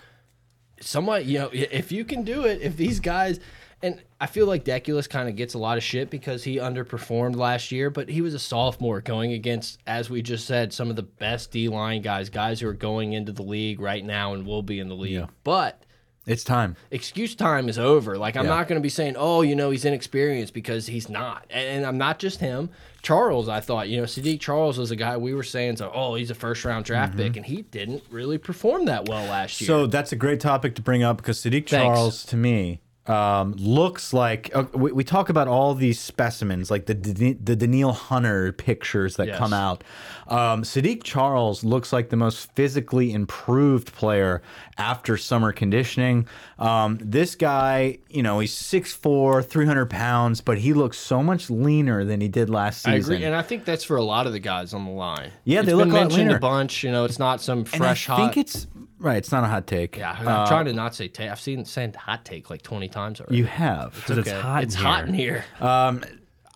Somewhat, you know, if you can do it, if these guys. And I feel like Deculus kind of gets a lot of shit because he underperformed last year, but he was a sophomore going against, as we just said, some of the best D line guys, guys who are going into the league right now and will be in the league. But It's time. excuse time is over. Like I'm Yeah. not going to be saying, "Oh, you know, he's inexperienced" because he's not. And, and I'm not just him. Charles, I thought, you know, Saahdiq Charles was a guy we were saying, so, "Oh, he's a first round draft pick," and he didn't really perform that well last year. Mm-hmm. So that's a great topic to bring up because Saahdiq Charles, to me, um, looks like uh, we, we talk about all these specimens, like the Dan- the Danielle Hunter pictures that Yes. come out. Um, Saahdiq Charles looks like the most physically improved player after summer conditioning. Um, this guy, you know, he's 6'4", 300 pounds, but he looks so much leaner than he did last I season. agree, and I think that's for a lot of the guys on the line. Yeah, It's they look a mentioned leaner. a bunch. You know, it's not some And fresh I hot. think it's right. It's not a hot take. yeah, I'm Uh, trying to not say take. I've seen saying hot take like 20 times already. You have. Because it's Okay. hot. It's in hot here. in here. Um,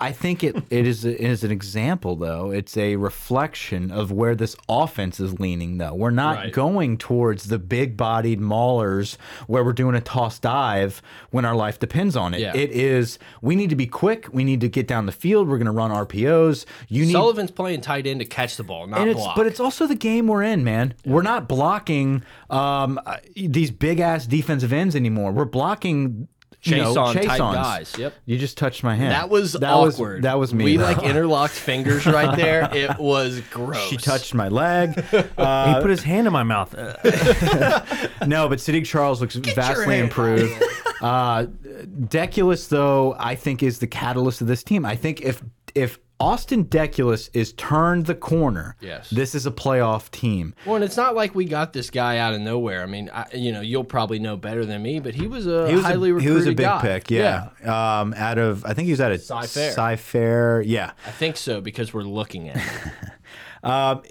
I think it, it is it is an example though. It's a reflection of where this offense is leaning though. We're not Right. going towards the big-bodied maulers where we're doing a toss dive when our life depends on it. Yeah. It is we need to be quick. We need to get down the field. We're going to run RPOs. You need Sullivan's playing tight end to catch the ball, not and it's block. but it's also the game we're in, man. We're not blocking um, these big ass defensive ends anymore. We're blocking you chase know, on type Chaissons. guys. Yep. You just touched my hand. That was that awkward. Was, that was me. We though. like interlocked fingers right there. It was gross. She touched my leg. he Uh, put his hand in my mouth. No, but Saahdiq Charles looks vastly improved. Uh, Deculus, though, I think is the catalyst of this team. I think if if Austin Deculus is turned the corner, Yes. this is a playoff team. Well, and it's not like we got this guy out of nowhere. I mean, I, you know, you'll probably know better than me, but he was a He was highly a, he was a big guy. pick, yeah. Um, out of I think he was out of Cy-Fair. Cy-Fair, yeah. I think so because we're looking at it. Um,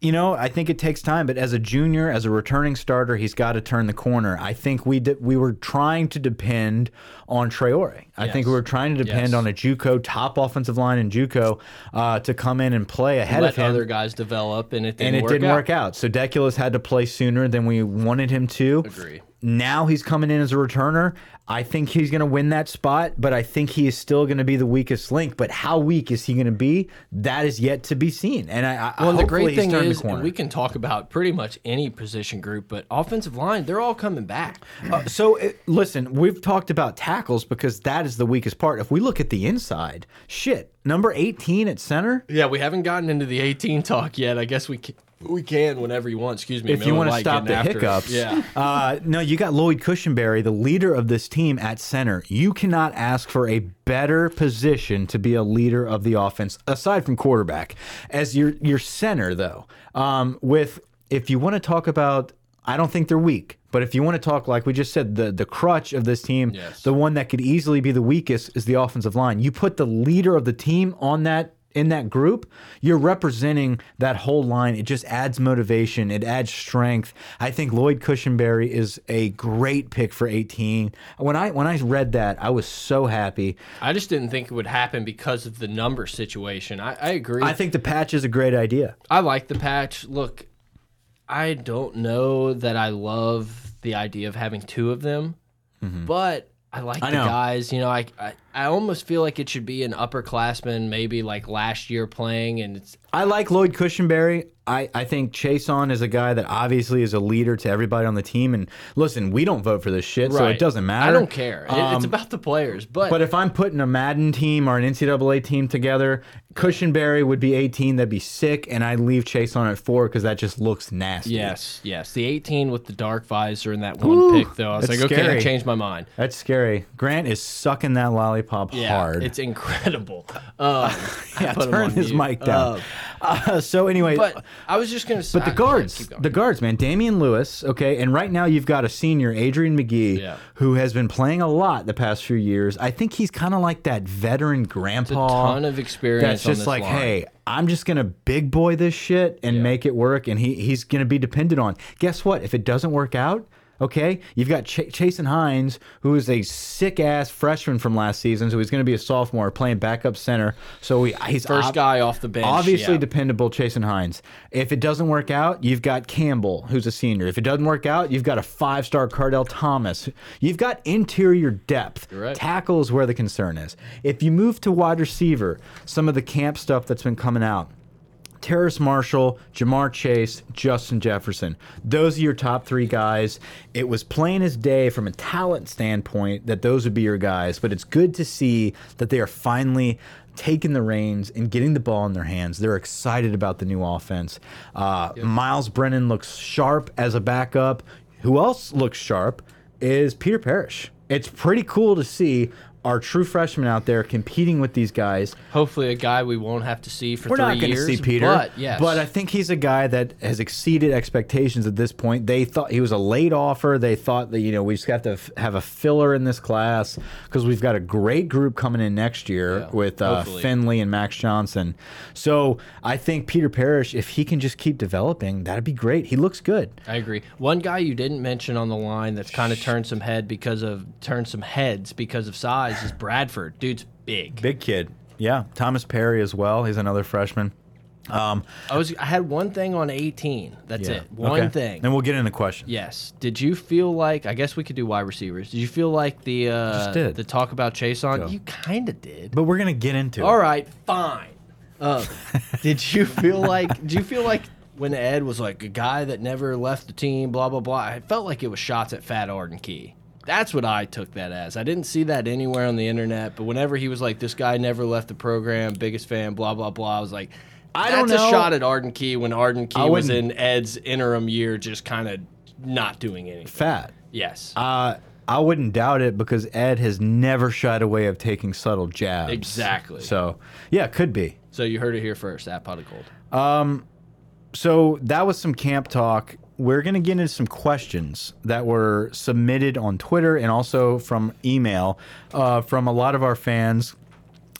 you know, I think it takes time, but as a junior, as a returning starter, he's got to turn the corner. I think we did, we were trying to depend on Traore. I think we were trying to depend Yes. on a JUCO top offensive line in JUCO uh, to come in and play ahead Let of him. other guys develop, and it didn't and it work didn't out. work out. So Deculus had to play sooner than we wanted him to. Agree. Now he's coming in as a returner. I think he's going to win that spot, but I think he is still going to be the weakest link. But how weak is he going to be? That is yet to be seen. And I, I Well, the great thing is, we can talk about pretty much any position group, but offensive line, they're all coming back. Uh, so it, listen, we've talked about tackles because that is the weakest part. If we look at the inside, shit, number 18 at center. Yeah, we haven't gotten into the 18 talk yet. I guess we can, we can whenever you want. Excuse me. If you want to stop the after hiccups, Yeah. Uh, no, you got Lloyd Cushenberry, the leader of this team at center. You cannot ask for a better position to be a leader of the offense aside from quarterback. As your your center, though, um, with if you want to talk about, I don't think they're weak. But if you want to talk, like we just said, the the crutch of this team, Yes. the one that could easily be the weakest is the offensive line. You put the leader of the team on that in that group, you're representing that whole line. It just adds motivation. It adds strength. I think Lloyd Cushenberry is a great pick for 18. When I when I read that, I was so happy. I just didn't think it would happen because of the number situation. I, I agree. I think the patch is a great idea. I like the patch. Look, I don't know that I love the idea of having two of them, mm-hmm. but I like. I the guys. You know, I, I I almost feel like it should be an upperclassman, maybe like last year playing, and it's I like Lloyd Cushenberry. I, I think Chaisson is a guy that obviously is a leader to everybody on the team. And listen, we don't vote for this shit, so it doesn't matter. I don't care. It- it's Um, about the players, but, But if I'm putting a Madden team or an NCAA team together, Cushenberry would be 18. That'd be sick, and I'd leave Chaisson at four because that just looks nasty. yes, yes, the 18 with the dark visor and that one pick though, I was like, okay, I changed my mind. that's scary. Grant is sucking that lollipop Yeah, hard. it's incredible. Um, yeah, turn his mute. mic down. Um, Uh, so anyway, but I was just gonna say, But the guards, the guards, man, Damien Lewis, okay, and right now you've got a senior, Adrian Magee, Yeah. who has been playing a lot the past few years. I think he's kind of like that veteran grandpa. a ton of experience That's just like, line. hey, I'm just gonna big boy this shit and make it work, and he he's gonna be depended on. Guess what? If it doesn't work out. Okay, you've got Ch Chasen Hines, who is a sick ass freshman from last season, so he's going to be a sophomore playing backup center. So he, he's First guy off the bench. Obviously yeah. dependable, Chasen Hines. If it doesn't work out, you've got Campbell, who's a senior. If it doesn't work out, you've got a five-star Kardell Thomas. You've got interior depth. Right. Tackle is where the concern is. If you move to wide receiver, some of the camp stuff that's been coming out. Terrace Marshall, Ja'Marr Chase, Justin Jefferson. Those are your top three guys. It was plain as day from a talent standpoint that those would be your guys, but it's good to see that they are finally taking the reins and getting the ball in their hands. They're excited about the new offense. Uh, Myles Brennan looks sharp as a backup. Who else looks sharp is Peter Parrish. It's pretty cool to see our true freshmen out there competing with these guys. Hopefully, a guy we won't have to see for We're three not going to years. see Peter, but yes, but I think he's a guy that has exceeded expectations at this point. They thought he was a late offer. They thought that you know we just have to have a filler in this class because we've got a great group coming in next year Yeah, with uh. Finley and Max Johnson. So I think Peter Parrish, if he can just keep developing, that'd be great. He looks good. I agree. One guy you didn't mention on the line that's kind of turned some head because of turned some heads because of size is Bradford. Dude's big. Big kid, yeah. Thomas Perry as well. He's another freshman. Um, I was I had one thing on 18. That's yeah. it. One Okay. thing. and we'll get into questions. Yes. Did you feel like I guess we could do wide receivers? Did you feel like the uh Just did. the talk about Chaisson? Go. You kind of did. But we're gonna get into All it. right, fine. Uh, did you feel like? Did you feel like when Ed was like a guy that never left the team, blah blah blah? I felt like it was shots at Fat Arden Key. That's what I took that as. I didn't see that anywhere on the internet, but whenever he was like, "This guy never left the program, biggest fan," blah blah blah, I was like, I don't know. a shot at Arden Key when Arden Key was in Ed's interim year, just kind of not doing anything." Fat. Yes, Uh, I wouldn't doubt it because Ed has never shied away of taking subtle jabs. Exactly. So yeah, could be. so you heard it here first at Pot of Gold. So that was some camp talk. We're going to get into some questions that were submitted on Twitter and also from email uh, from a lot of our fans.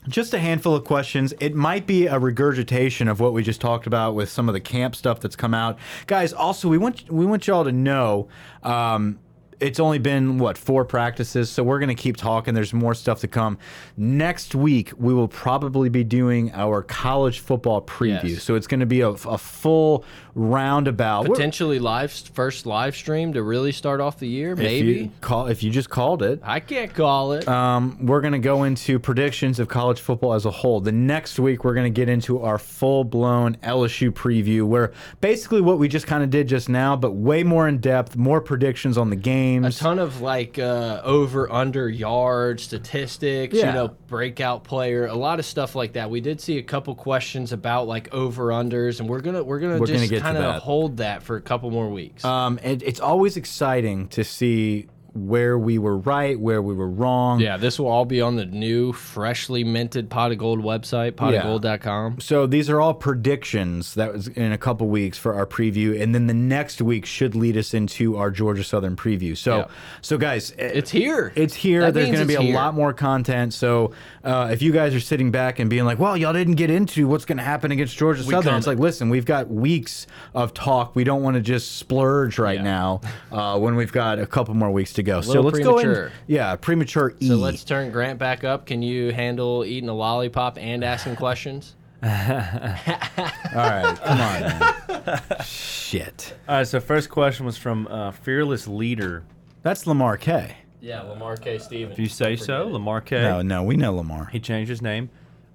Just a handful of questions. It might be a regurgitation of what we just talked about with some of the camp stuff that's come out, guys. Also, we want we want y'all to know. Um, it's only been what four practices, so we're gonna keep talking. There's more stuff to come. Next week, we will probably be doing our college football preview. Yes. So it's gonna be a, a full roundabout. Potentially live first live stream to really start off the year, if maybe. you call if you just called it. I can't call it. Um, we're going to go into predictions of college football as a whole. The next week, we're going to get into our full blown LSU preview, where basically what we just kind of did just now, but way more in depth, more predictions on the games. a ton of like uh, over under yard statistics, Yeah. you know, breakout player, a lot of stuff like that. We did see a couple questions about like over unders, and we're gonna we're gonna We're gonna just get to kind of hold that for a couple more weeks. Um, and it's always exciting to see where we were right, where we were wrong. yeah, this will all be on the new, freshly minted Pot of Gold website, potofgold.com. So these are all predictions that was in a couple weeks for our preview, and then the next week should lead us into our Georgia Southern preview. So, Yeah. so guys, It's here. It's here. That There's going to be a here. lot more content. So uh, if you guys are sitting back and being like, "Well, y'all didn't get into what's going to happen against Georgia Southern," it's like, listen, we've got weeks of talk. We don't want to just splurge right Yeah. now uh, when we've got a couple more weeks to go. So let's go premature. in. Yeah, premature. E. so let's turn Grant back up. Can you handle eating a lollipop and asking questions? All right, come on. Man. Shit, All right. So first question was from uh, fearless leader. that's Lamar K. Yeah, Lamar K. Stevens. If you say so, Lamar K. No, no, we know Lamar. He changed his name.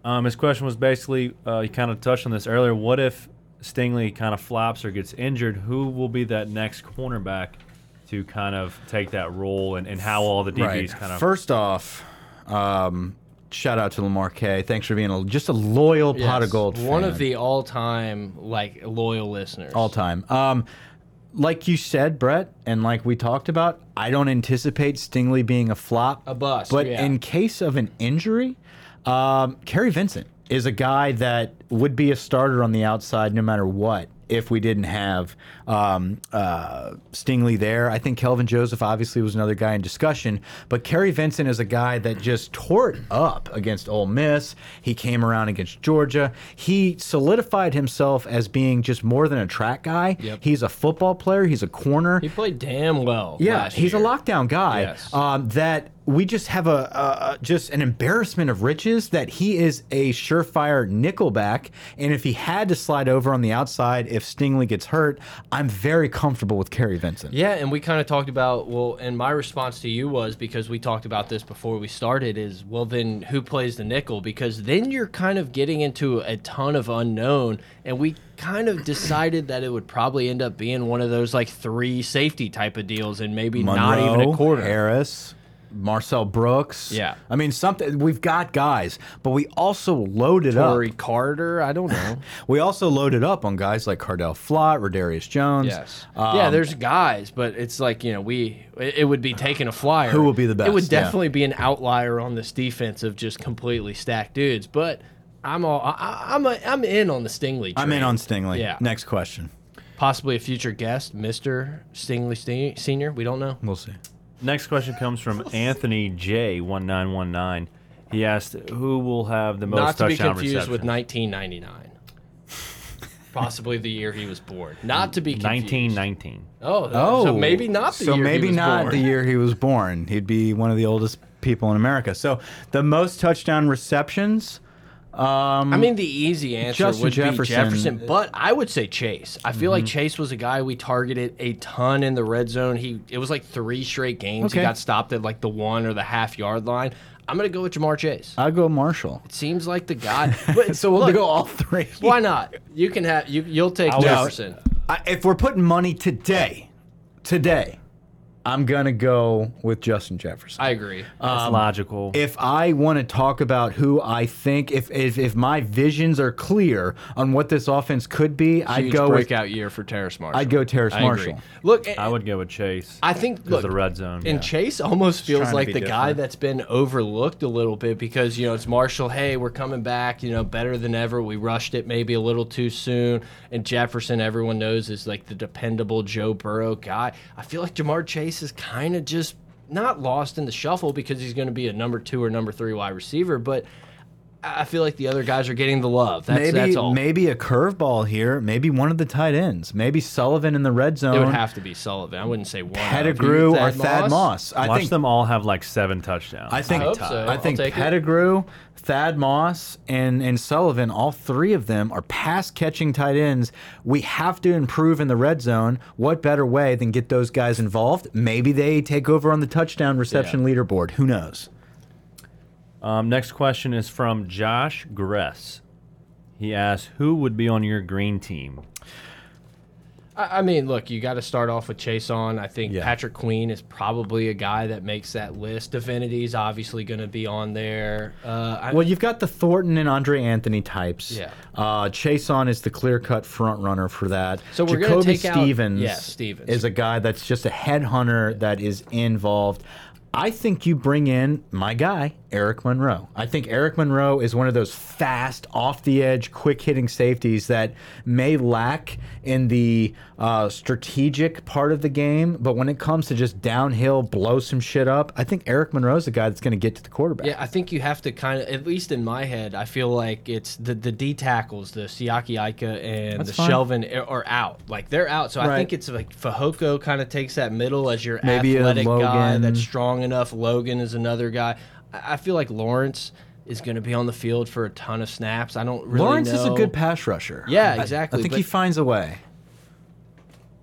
Um, his question was basically, uh, he kind of touched on this earlier. What if Stingley kind of flops or gets injured? Who will be that next cornerback to kind of take that role, and, and how all the DBs Right. kind of First off, um, shout out to Lamar K. Thanks for being a, just a loyal pot of gold. One fan. of the all-time like loyal listeners. all time. Um, like you said, Brett, and like we talked about, I don't anticipate Stingley being a flop. A bust, But yeah. in case of an injury, um, Kary Vincent is a guy that would be a starter on the outside no matter what. If we didn't have um, uh, Stingley there, I think Kelvin Joseph obviously was another guy in discussion. But Kary Vincent is a guy that just tore it up against Ole Miss. He came around against Georgia. He solidified himself as being just more than a track guy. Yep. He's a football player. He's a corner. He played damn well. Yeah, he's year. a lockdown guy. Yes. Um, that we just have a, a just an embarrassment of riches that he is a surefire nickelback, and if he had to slide over on the outside, if Stingley gets hurt, I'm very comfortable with Kary Vincent. Yeah, and we kind of talked about well, and my response to you was because we talked about this before we started is well, then who plays the nickel? Because then you're kind of getting into a ton of unknown, and we kind of decided that it would probably end up being one of those like three safety type of deals, and maybe not even a Monroe, quarter. Harris. Marcel Brooks. Yeah. I mean something. We've got guys, but we also loaded Corey up. Carter, I don't know. We also loaded up on guys like Cordale Flott, Raydarious Jones. Yes. Um, yeah, there's guys, but it's like, you know, we it would be taking a flyer. Who will be the best? It would best, yeah. definitely be an outlier on this defense of just completely stacked dudes, but I'm all I, I'm a, I'm in on the Stingley. I'm in on Stingley. Yeah. Next question. Possibly a future guest, Mr. Stingley Senior. We don't know. We'll see. Next question comes from Anthony J one nine one nine. He asked, "Who will have the most Not to be touchdown confused with 1999. Possibly the year he was born. Not to be confused. Nineteen nineteen. Oh, Oh, so maybe not the so year he maybe was not born. the year he was born. He'd be one of the oldest people in America. So the most touchdown receptions. Um, I mean, the easy answer Justin would Jefferson. be Jefferson, but I would say Chase. I feel like Chase was a guy we targeted a ton in the red zone. He it was like three straight games. Okay. He got stopped at like the one or the half yard line. I'm gonna go with Ja'Marr Chase. I'll go Marshall. It seems like the guy. But So we'll look, go all three. Why not? You can have you. You'll take I'll- Jefferson. I, if we're putting money today, today, I'm gonna go with Justin Jefferson. I agree. That's um, logical. if I want to talk about who I think, if, if if my visions are clear on what this offense could be, I'd Huge go with breakout year for Terrace Marshall. I'd go Terrace I agree. Marshall. Look, I eh, would go with Chase. I think Because look, the red zone. And yeah. Chase almost feels trying to like be the guy different. that's been overlooked a little bit because you know it's Marshall. Hey, we're coming back. You know, better than ever. We rushed it maybe a little too soon. And Jefferson, everyone knows, is like the dependable Joe Burrow guy. I feel like Ja'Marr Chase is kind of just not lost in the shuffle because he's going to be a number two or number three wide receiver, but. I feel like the other guys are getting the love. That's, maybe that's all. maybe a curveball here, maybe one of the tight ends, maybe Sullivan in the red zone. it would have to be Sullivan. I wouldn't say one. of you. Pettigrew or Thad Thad Moss. I Watch think them all have like seven touchdowns. I think I hope so. I think take it. Pettigrew, Thad Moss, and and Sullivan, all three of them are pass catching tight ends. We have to improve in the red zone. What better way than get those guys involved? Maybe they take over on the touchdown reception leaderboard. Who knows? Um, next question is from Josh Gress. He asks, "Who would be on your green team?" I I mean, look, you got to start off with Chaisson. I think Yeah. Patrick Queen is probably a guy that makes that list. Divinity's obviously going to be on there. Uh, I, Well, you've got the Thornton and Andre Anthony types. Yeah. Uh, Chaisson is the clear cut front runner for that. So we're gonna Jacoby take out- Stevens, yeah, Stevens. is a guy that's just a headhunter that is involved. I think you bring in my guy, Eric Monroe. I think Eric Monroe is one of those fast, off the edge, quick hitting safeties that may lack in the uh, strategic part of the game, but when it comes to just downhill, blow some shit up, I think Eric Monroe is the guy that's going to get to the quarterback. yeah, I think you have to kind of, at least in my head, I feel like it's the the D tackles, the Siaki Ika and That's the fine. Shelvin are- out. Like they're out. So I think it's like Fahoko kind of takes that middle as your Maybe a athletic guy that's strong enough. Logan is another guy. I I feel like Lawrence is going to be on the field for a ton of snaps. I don't really Lawrence is a good pass rusher. Yeah, exactly, I, think but- he finds a way.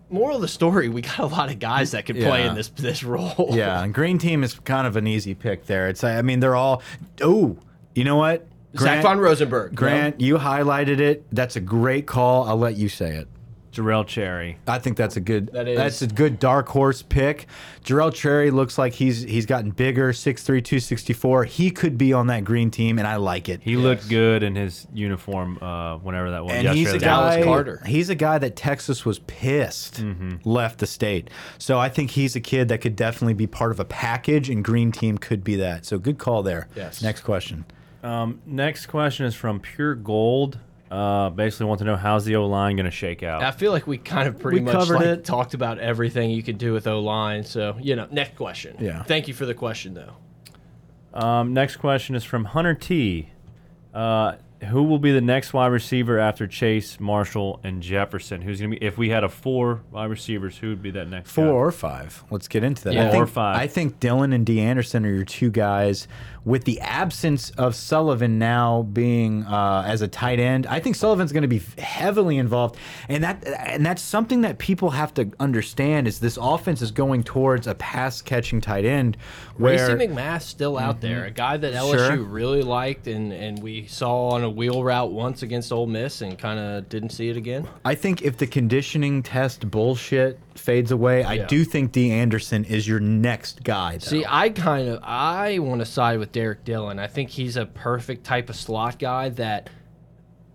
moral of the story, we got a lot of guys that could play Yeah. in this this role. Yeah, and green team is kind of an easy pick there. It's I mean they're all oh, you know what? Zach von Rosenberg. Grant, you highlighted it. That's a great call. I'll let you say it. Jarrell Cherry. I think that's a good. That is- That's a good dark horse pick. Jarrell Cherry looks like he's he's gotten bigger. 6'3", 264. He could be on that green team, and I like it. He looked good in his uniform uh, whenever that was. and yesterday. he's a Dallas guy. Carter. He's a guy that Texas was pissed left the state. So I think he's a kid that could definitely be part of a package, and green team could be that. So good call there. Yes. Next question. Um, next question is from Pure Gold. Uh, basically, want to know how's the O line going to shake out? I feel like we kind of pretty We much covered like, it. talked about everything you could do with O line. So you know, next question. Yeah. Thank you for the question though. Um, next question is from Hunter T. Uh, who will be the next wide receiver after Chase, Marshall, and Jefferson? Who's going to be? If we had a four wide receivers, who would be that next? Four guy? or five. Let's get into that. Yeah. I Four think, or five. I think Dillon and Dee Anderson are your two guys. With the absence of Sullivan now being uh, as a tight end, I think Sullivan's going to be heavily involved, and that and that's something that people have to understand. Is this offense is going towards a pass catching tight end, where Racey McMath's still out there, a guy that LSU Sure. really liked, and and we saw on a wheel route once against Ole Miss, and kind of didn't see it again. I think if the conditioning test bullshit fades away, I do think Dee Anderson is your next guy. Though. See, I kind of I want to side with Derek Dillon. I think he's a perfect type of slot guy that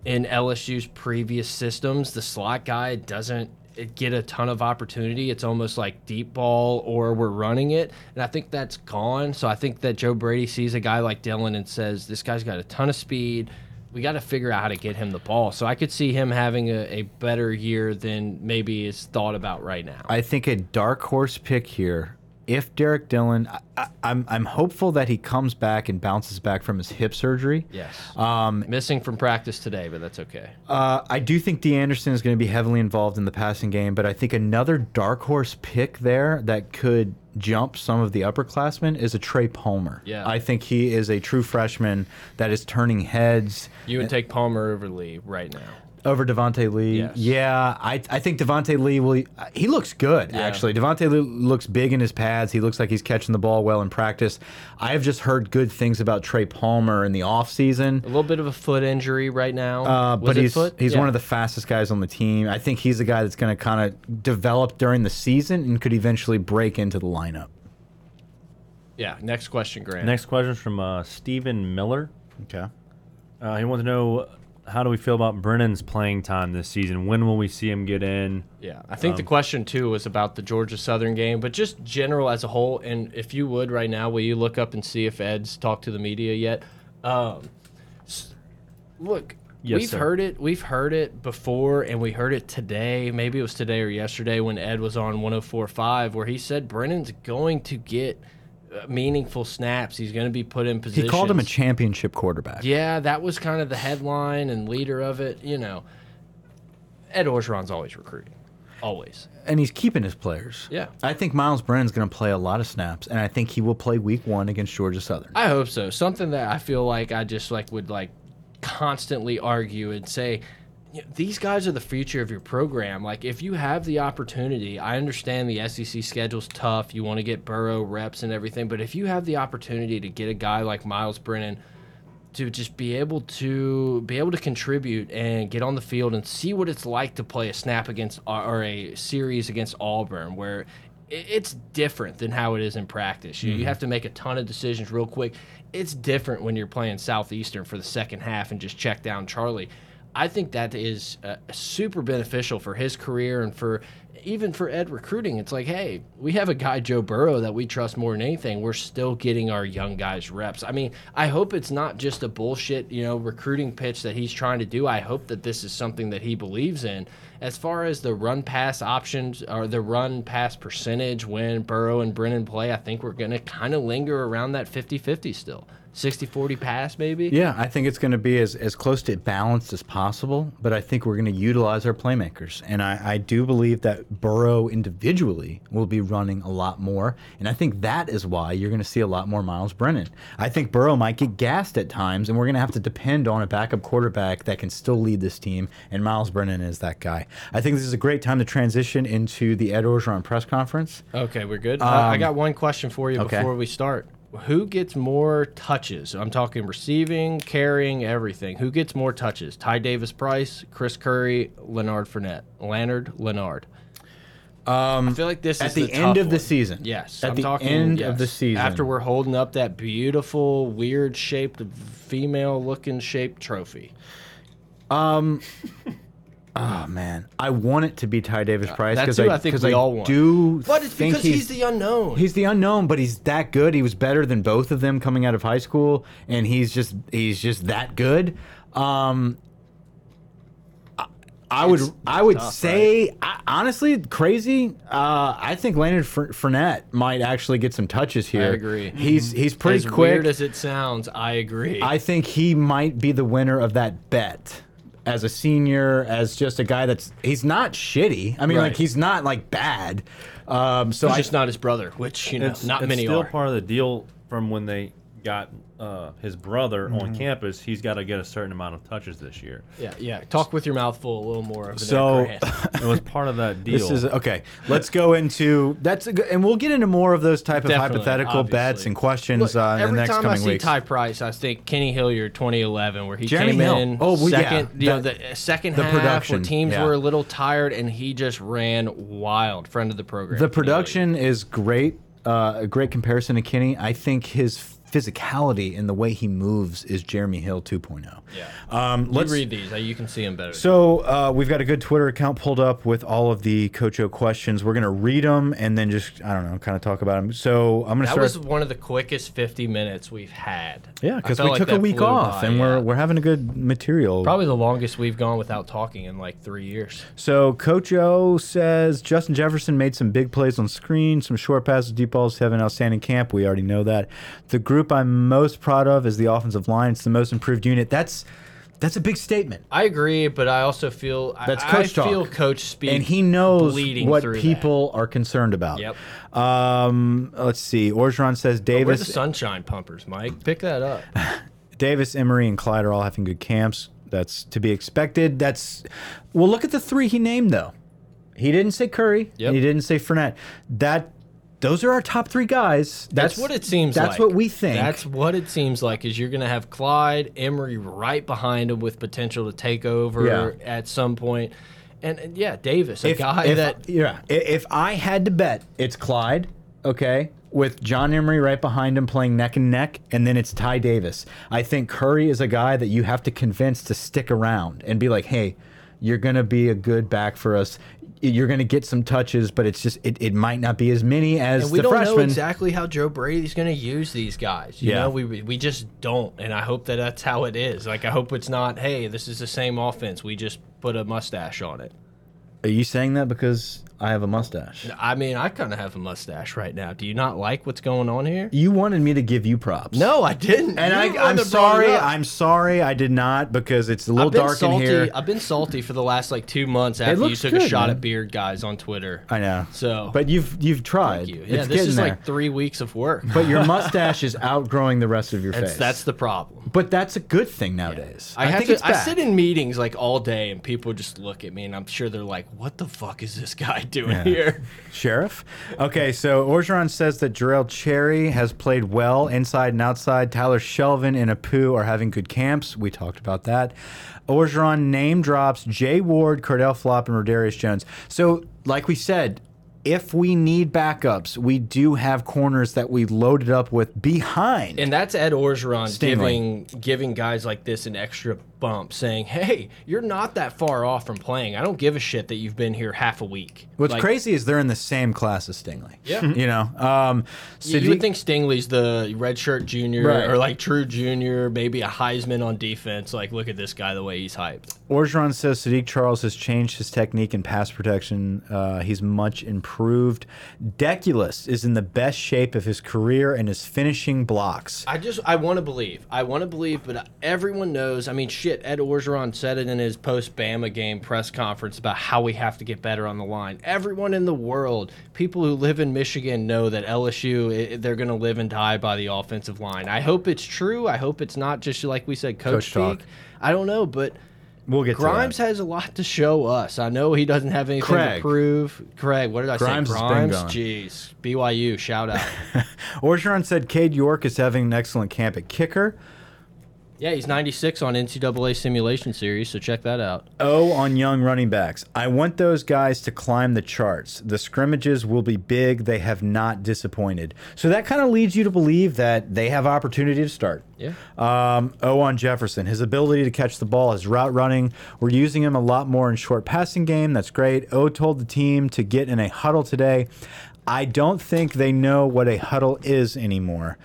in LSU's previous systems, the slot guy doesn't get a ton of opportunity. It's almost like deep ball or we're running it. And I think that's gone. So I think that Joe Brady sees a guy like Dillon and says, this guy's got a ton of speed. We got to figure out how to get him the ball. So I could see him having a, a better year than maybe is thought about right now. I think a dark horse pick here. If Derek Dillon, I, I, I'm I'm hopeful that he comes back and bounces back from his hip surgery. yes. Um, Missing from practice today, but that's okay. uh, I do think Dee Anderson is going to be heavily involved in the passing game, but I think another dark horse pick there that could jump some of the upperclassmen is a Trey Palmer. Yeah. I think he is a true freshman that is turning heads. You would take Palmer over Lee right now. Over Devonta Lee. Yes. Yeah, I I think Devonta Lee will. He looks good actually. Devonta Lee looks big in his pads. He looks like he's catching the ball well in practice. I have just heard good things about Trey Palmer in the offseason. A little bit of a foot injury right now. Uh, Was but it he's foot? he's Yeah. one of the fastest guys on the team. I think he's the guy that's going to kind of develop during the season and could eventually break into the lineup. Yeah. Next question, Grant. Next question is from uh, Stephen Miller. Okay. Uh, he wants to know how do we feel about Brennan's playing time this season? When will we see him get in? Yeah, I think the Um, question too was about the Georgia Southern game, but just general as a whole. And if you would right now, will you look up and see if Ed's talked to the media yet? Um, look, Yes, we've sir. heard it. We've heard it before, and we heard it today. Maybe it was today or yesterday when Ed was on 104.5, where he said Brennan's going to get meaningful snaps. He's going to be put in position. He called him a championship quarterback. Yeah, that was kind of the headline and leader of it. You know, Ed Orgeron's always recruiting, always. and he's keeping his players. Yeah. I think Myles Brennan's going to play a lot of snaps, and I think he will play Week One against Georgia Southern. I hope so. Something that I feel like I just like would like constantly argue and say you know, these guys are the future of your program. Like if you have the opportunity, I understand the SEC schedule's tough. You want to get Burrow reps and everything, but if you have the opportunity to get a guy like Myles Brennan to just be able to be able to contribute and get on the field and see what it's like to play a snap against uh, or a series against Auburn where it's different than how it is in practice. You, you mm-hmm. have to make a ton of decisions real quick. It's different when you're playing Southeastern for the second half and just check down Charlie. I think that is uh, super beneficial for his career and for even for Ed recruiting. It's like, hey, we have a guy Joe Burrow that we trust more than anything. We're still getting our young guys reps. I mean, I hope it's not just a bullshit, you know, recruiting pitch that he's trying to do. I hope that this is something that he believes in. As far as the run pass options or the run pass percentage when Burrow and Brennan play, I think we're going to kind of linger around that 50-50 still. 60-40 pass maybe. Yeah, I think it's going to be as, as close to balanced as possible, but I think we're going to utilize our playmakers. And I, I do believe that Burrow individually will be running a lot more. And I think that is why you're going to see a lot more Myles Brennan. I think Burrow might get gassed at times, and we're going to have to depend on a backup quarterback that can still lead this team. And Myles Brennan is that guy. I think this is a great time to transition into the Ed Orgeron press conference. Okay, we're good. Uh, I Um, got one question for you okay. before we start. Who gets more touches? I'm talking receiving, carrying, everything. Who gets more touches? Ty Davis Price, Chris Curry, Lanard Fournette. Lanard, Lanard. Um, I feel like this at is the, the end of the season. Yes, At I'm the talking, end of the season. After we're holding up that beautiful, weird shaped, female looking shaped trophy. Oh man, I want it to be Ty Davis Price Uh, because who I, I think 'cause we I all want. do. But it's think because he's, the unknown. He's the unknown, but he's that good. He was better than both of them coming out of high school, and he's just he's just that good. Um, I, I would I would tough, say I, honestly crazy. Uh, I think Lanard Four- Fournette might actually get some touches here. I agree. He's he's pretty as quick. weird as it sounds, I agree. I think he might be the winner of that bet as a senior, as just a guy that's he's not shitty. I mean, Right. like he's not like bad. Um, so He's I just not his brother, which you know, It's, not it's many still are. part of the deal from when they got uh, his brother on Mm-hmm. campus. He's got to get a certain amount of touches this year. Yeah, yeah. Talk with your mouth full a little more. Of So- It was part of that deal. this is okay. Let's go into that's a good, and we'll get into more of those type of Definitely, hypothetical bets and questions Look, uh, in the every next time coming I see weeks. Ty Price, I think Kenny Hilliard 2011, where he Jeremy came Hill. in Oh, well, yeah, second, you know, the second the half production, where teams yeah. were a little tired, and he just ran wild. Friend of the program. The Kenny production is great. Uh, a great comparison to Kenny. I think his physicality and the way he moves is Jeremy Hill 2.0. Yeah. Um, let's You read these, you can see him better. So uh, we've got a good Twitter account pulled up with all of the Coach O questions. We're gonna read them and then just I don't know, kind of talk about them. So I'm gonna that start. was one of the quickest 50 minutes we've had. yeah, because we like took a week off by, and we're we're having a good material. probably the longest we've gone without talking in like three years. So Coach O says Justin Jefferson made some big plays on screen, some short passes, deep balls, have an outstanding camp. We already know that. The group I'm most proud of is the offensive line. It's the most improved unit. That's that's a big statement. I agree, but I also feel That's I, coach talk. feel Coach speak, and he knows what through that. people are concerned about. Yep. Um, let's see. Orgeron says We're the sunshine pumpers, Mike. Pick that up. Davis, Emery, and Clyde are all having good camps. That's to be expected. That's well. Look at the three he named though. He didn't say Curry. Yep. He didn't say Fournette. That those are our top three guys. That's, what it seems That's like. what we think. That's what it seems like is you're going to have Clyde, Emery right behind him with potential to take over Yeah. at some point. And, and yeah, Davis, a if, guy if- that yeah. If I had to bet, it's Clyde. Okay. With John Emery right behind him playing neck and neck, and then it's Ty Davis. I think Curry is a guy that you have to convince to stick around and be like, hey, you're going to be a good back for us. You're going to get some touches, but it's just, it, it might not be as many as and we the don't freshman. know exactly how Joe Brady's going to use these guys. You Yeah. know, we we just don't, and I hope that that's how it is. Like I hope it's not. Hey, this is the same offense. We just put a mustache on it. Are you saying that because I have a mustache? I mean, I kind of have a mustache right now. Do you not like what's going on here? You wanted me to give you props. No, I didn't. And You're I, one I'm that brought it sorry. up. I'm sorry. I did not because it's a little I've been dark salty. in here. I've been salty for the last like two months after you looks took a good, shot man. at beard guys on Twitter. I know. So, But you've you've tried. thank you. Yeah, It's this getting is there. like three weeks of work. but your mustache is outgrowing the rest of your That's, face. that's the problem. but that's a good thing nowadays. I, have think to. it's I back. sit in meetings like all day, and people just look at me, and I'm sure they're like, "What the fuck is this guy doing Yeah. here?" Sheriff. Okay, so Orgeron says that Jarrell Cherry has played well inside and outside. Tyler Shelvin and Apu are having good camps. We talked about that. Orgeron name drops Jay Ward, Cordale Flott, and Raydarious Jones. So, like we said, if we need backups, we do have corners that we loaded up with behind. And that's Ed Orgeron giving giving guys like this an extra bump, saying, "Hey, you're not that far off from playing. I don't give a shit that you've been here half a week." What's Like, crazy is they're in the same class as Stingley. Yeah. You know, um, You, you would think Stingley's the redshirt junior Right. or like true junior, maybe a Heisman on defense. Like, look at this guy, the way he's hyped. Orgeron says Saahdiq Charles has changed his technique in pass protection. Uh, he's much improved. Deculus is in the best shape of his career and is finishing blocks. I just I want to believe. I want to believe, but everyone knows. I mean, shit. Ed Orgeron said it in his post Bama game press conference about how we have to get better on the line. Everyone in the world, people who live in Michigan, know that LSU they're going to live and die by the offensive line. I hope it's true. I hope it's not just like we said, coach, Coach talk. I don't know, but. We'll get Grimes has a lot to show us. I know he doesn't have anything Craig. to prove. Craig, what did I Grimes say? Grimes? Jeez. BYU, shout out. Orgeron said Cade York is having an excellent camp at kicker. Yeah, he's 96 on NCAA Simulation Series, so check that out. O on young running backs. I want those guys to climb the charts. The scrimmages will be big. They have not disappointed. So that kind of leads you to believe that they have opportunity to start. Yeah. Um, o on Jefferson. His ability to catch the ball, his route running. We're using him a lot more in short passing game. That's great. O told the team to get in a huddle today. I don't think they know what a huddle is anymore.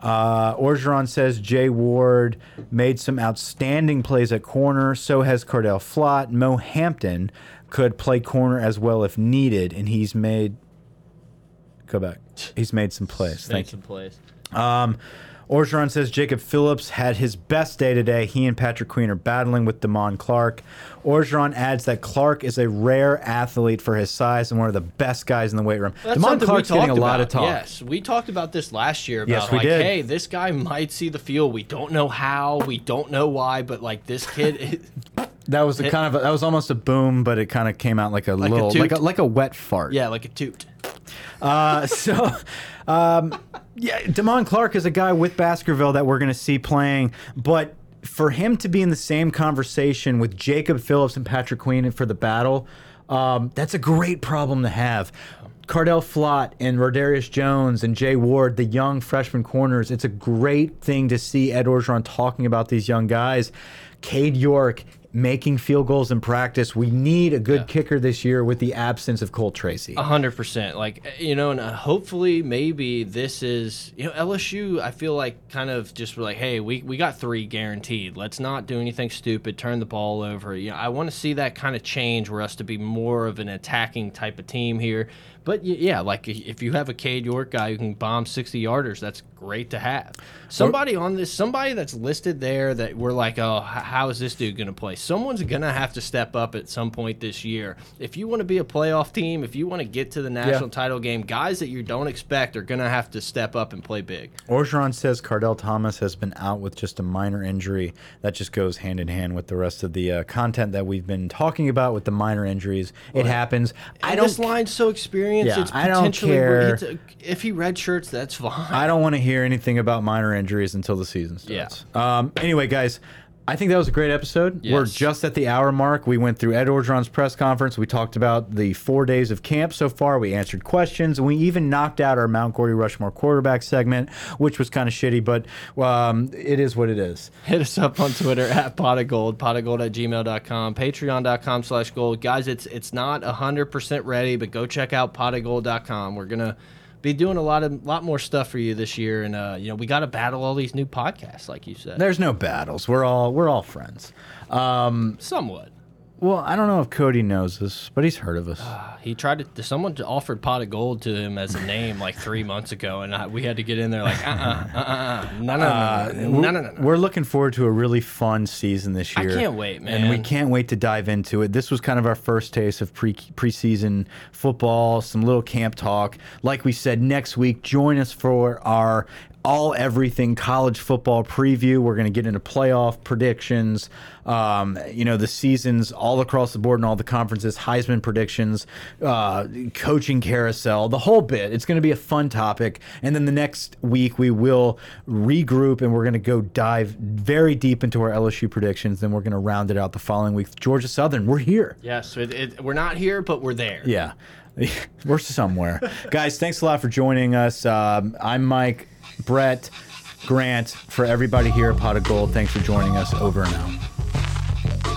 Uh, Orgeron says Jay Ward made some outstanding plays at corner. So has Cordale Flott. Mo Hampton could play corner as well if needed, and he's made. Go back. He's made some plays. Thank Made you. plays. Um, Orgeron says Jacob Phillips had his best day today. He and Patrick Queen are battling with Damone Clark. Orgeron adds that Clark is a rare athlete for his size and one of the best guys in the weight room. That's Damone something Clark's getting a lot of talk. Yes, we talked about this last year about Yes, we like, did. hey, this guy might see the field. We don't know how, we don't know why, but like this kid, is, That was the kind of a, that was almost a boom, but it kind of came out like a a little toot. like a like a wet fart. yeah, like a toot. Uh, so, um, yeah, Damone Clark is a guy with Baskerville that we're going to see playing, but for him to be in the same conversation with Jacob Phillips and Patrick Queen for the battle, um, that's a great problem to have. Cordale Flott and Raydarious Jones and Jay Ward, the young freshman corners. It's a great thing to see Ed Orgeron talking about these young guys. Cade York making field goals in practice. We need a good kicker this year with the absence of Cole Tracy. A hundred percent. Like you know, and uh, hopefully, maybe this is you know LSU. I feel like kind of just were like, hey, we we got three guaranteed. Let's not do anything stupid. Turn the ball over. You know, I want to see that kind of change where us to be more of an attacking type of team here. But yeah, like if you have a Cade York guy who can bomb sixty yarders, that's great to have. Somebody on this, somebody that's listed there that we're like, oh, how is this dude going to play? someone's gonna have to step up at some point this year. If you want to be a playoff team, if you want to get to the national title game, guys that you don't expect are gonna have to step up and play big. Orgeron says Kardell Thomas has been out with just a minor injury. That just goes hand in hand with the rest of the uh, content that we've been talking about with the minor injuries. It happens. I don't. this line's so experienced. Yeah, it's I don't potentially care. it's a- if he redshirts, that's fine. I don't want to hear anything about minor injuries until the season starts. Um, anyway, guys, I think that was a great episode. We're just at the hour mark. We went through Ed Orgeron's press conference. We talked about the four days of camp so far. We answered questions, and we even knocked out our Mount Gordy Rushmore quarterback segment, which was kind of shitty, but um, it is what it is. Hit us up on Twitter at pot of gold, pot of gold at gmail.com, patreon.com slash gold. Guys, it's it's not 100% ready, but go check out potofgold.com. We're going to be doing a lot of lot more stuff for you this year. And, uh, you know, we got to battle all these new podcasts, like you said. There's no battles. We're all we're all friends. Um, Somewhat. Well, I don't know if Cody knows this, but he's heard of us. He tried to, someone offered pot of gold to him as a name like three months ago, and I, we had to get in there like, uh uh, uh uh, no, no, no, no, no, no, no. We're looking forward to a really fun season this I year. can't wait, man. And we can't wait to dive into it. This was kind of our first taste of pre preseason football, some little camp talk. Like we said, next week, join us for our all everything college football preview. We're going to get into playoff predictions. Um, you know, the seasons all across the board and all the conferences, Heisman predictions, uh, coaching carousel, the whole bit. It's going to be a fun topic. And then the next week, we will regroup and we're going to go dive very deep into our LSU predictions. Then we're going to round it out the following week. Georgia Southern, we're here. Yes, it, it, we're not here, but we're there. Yeah. We're somewhere. Guys, thanks a lot for joining us. Um, I'm Mike, Brett, Grant, for everybody here at Pot of Gold. Thanks for joining us. Over and out.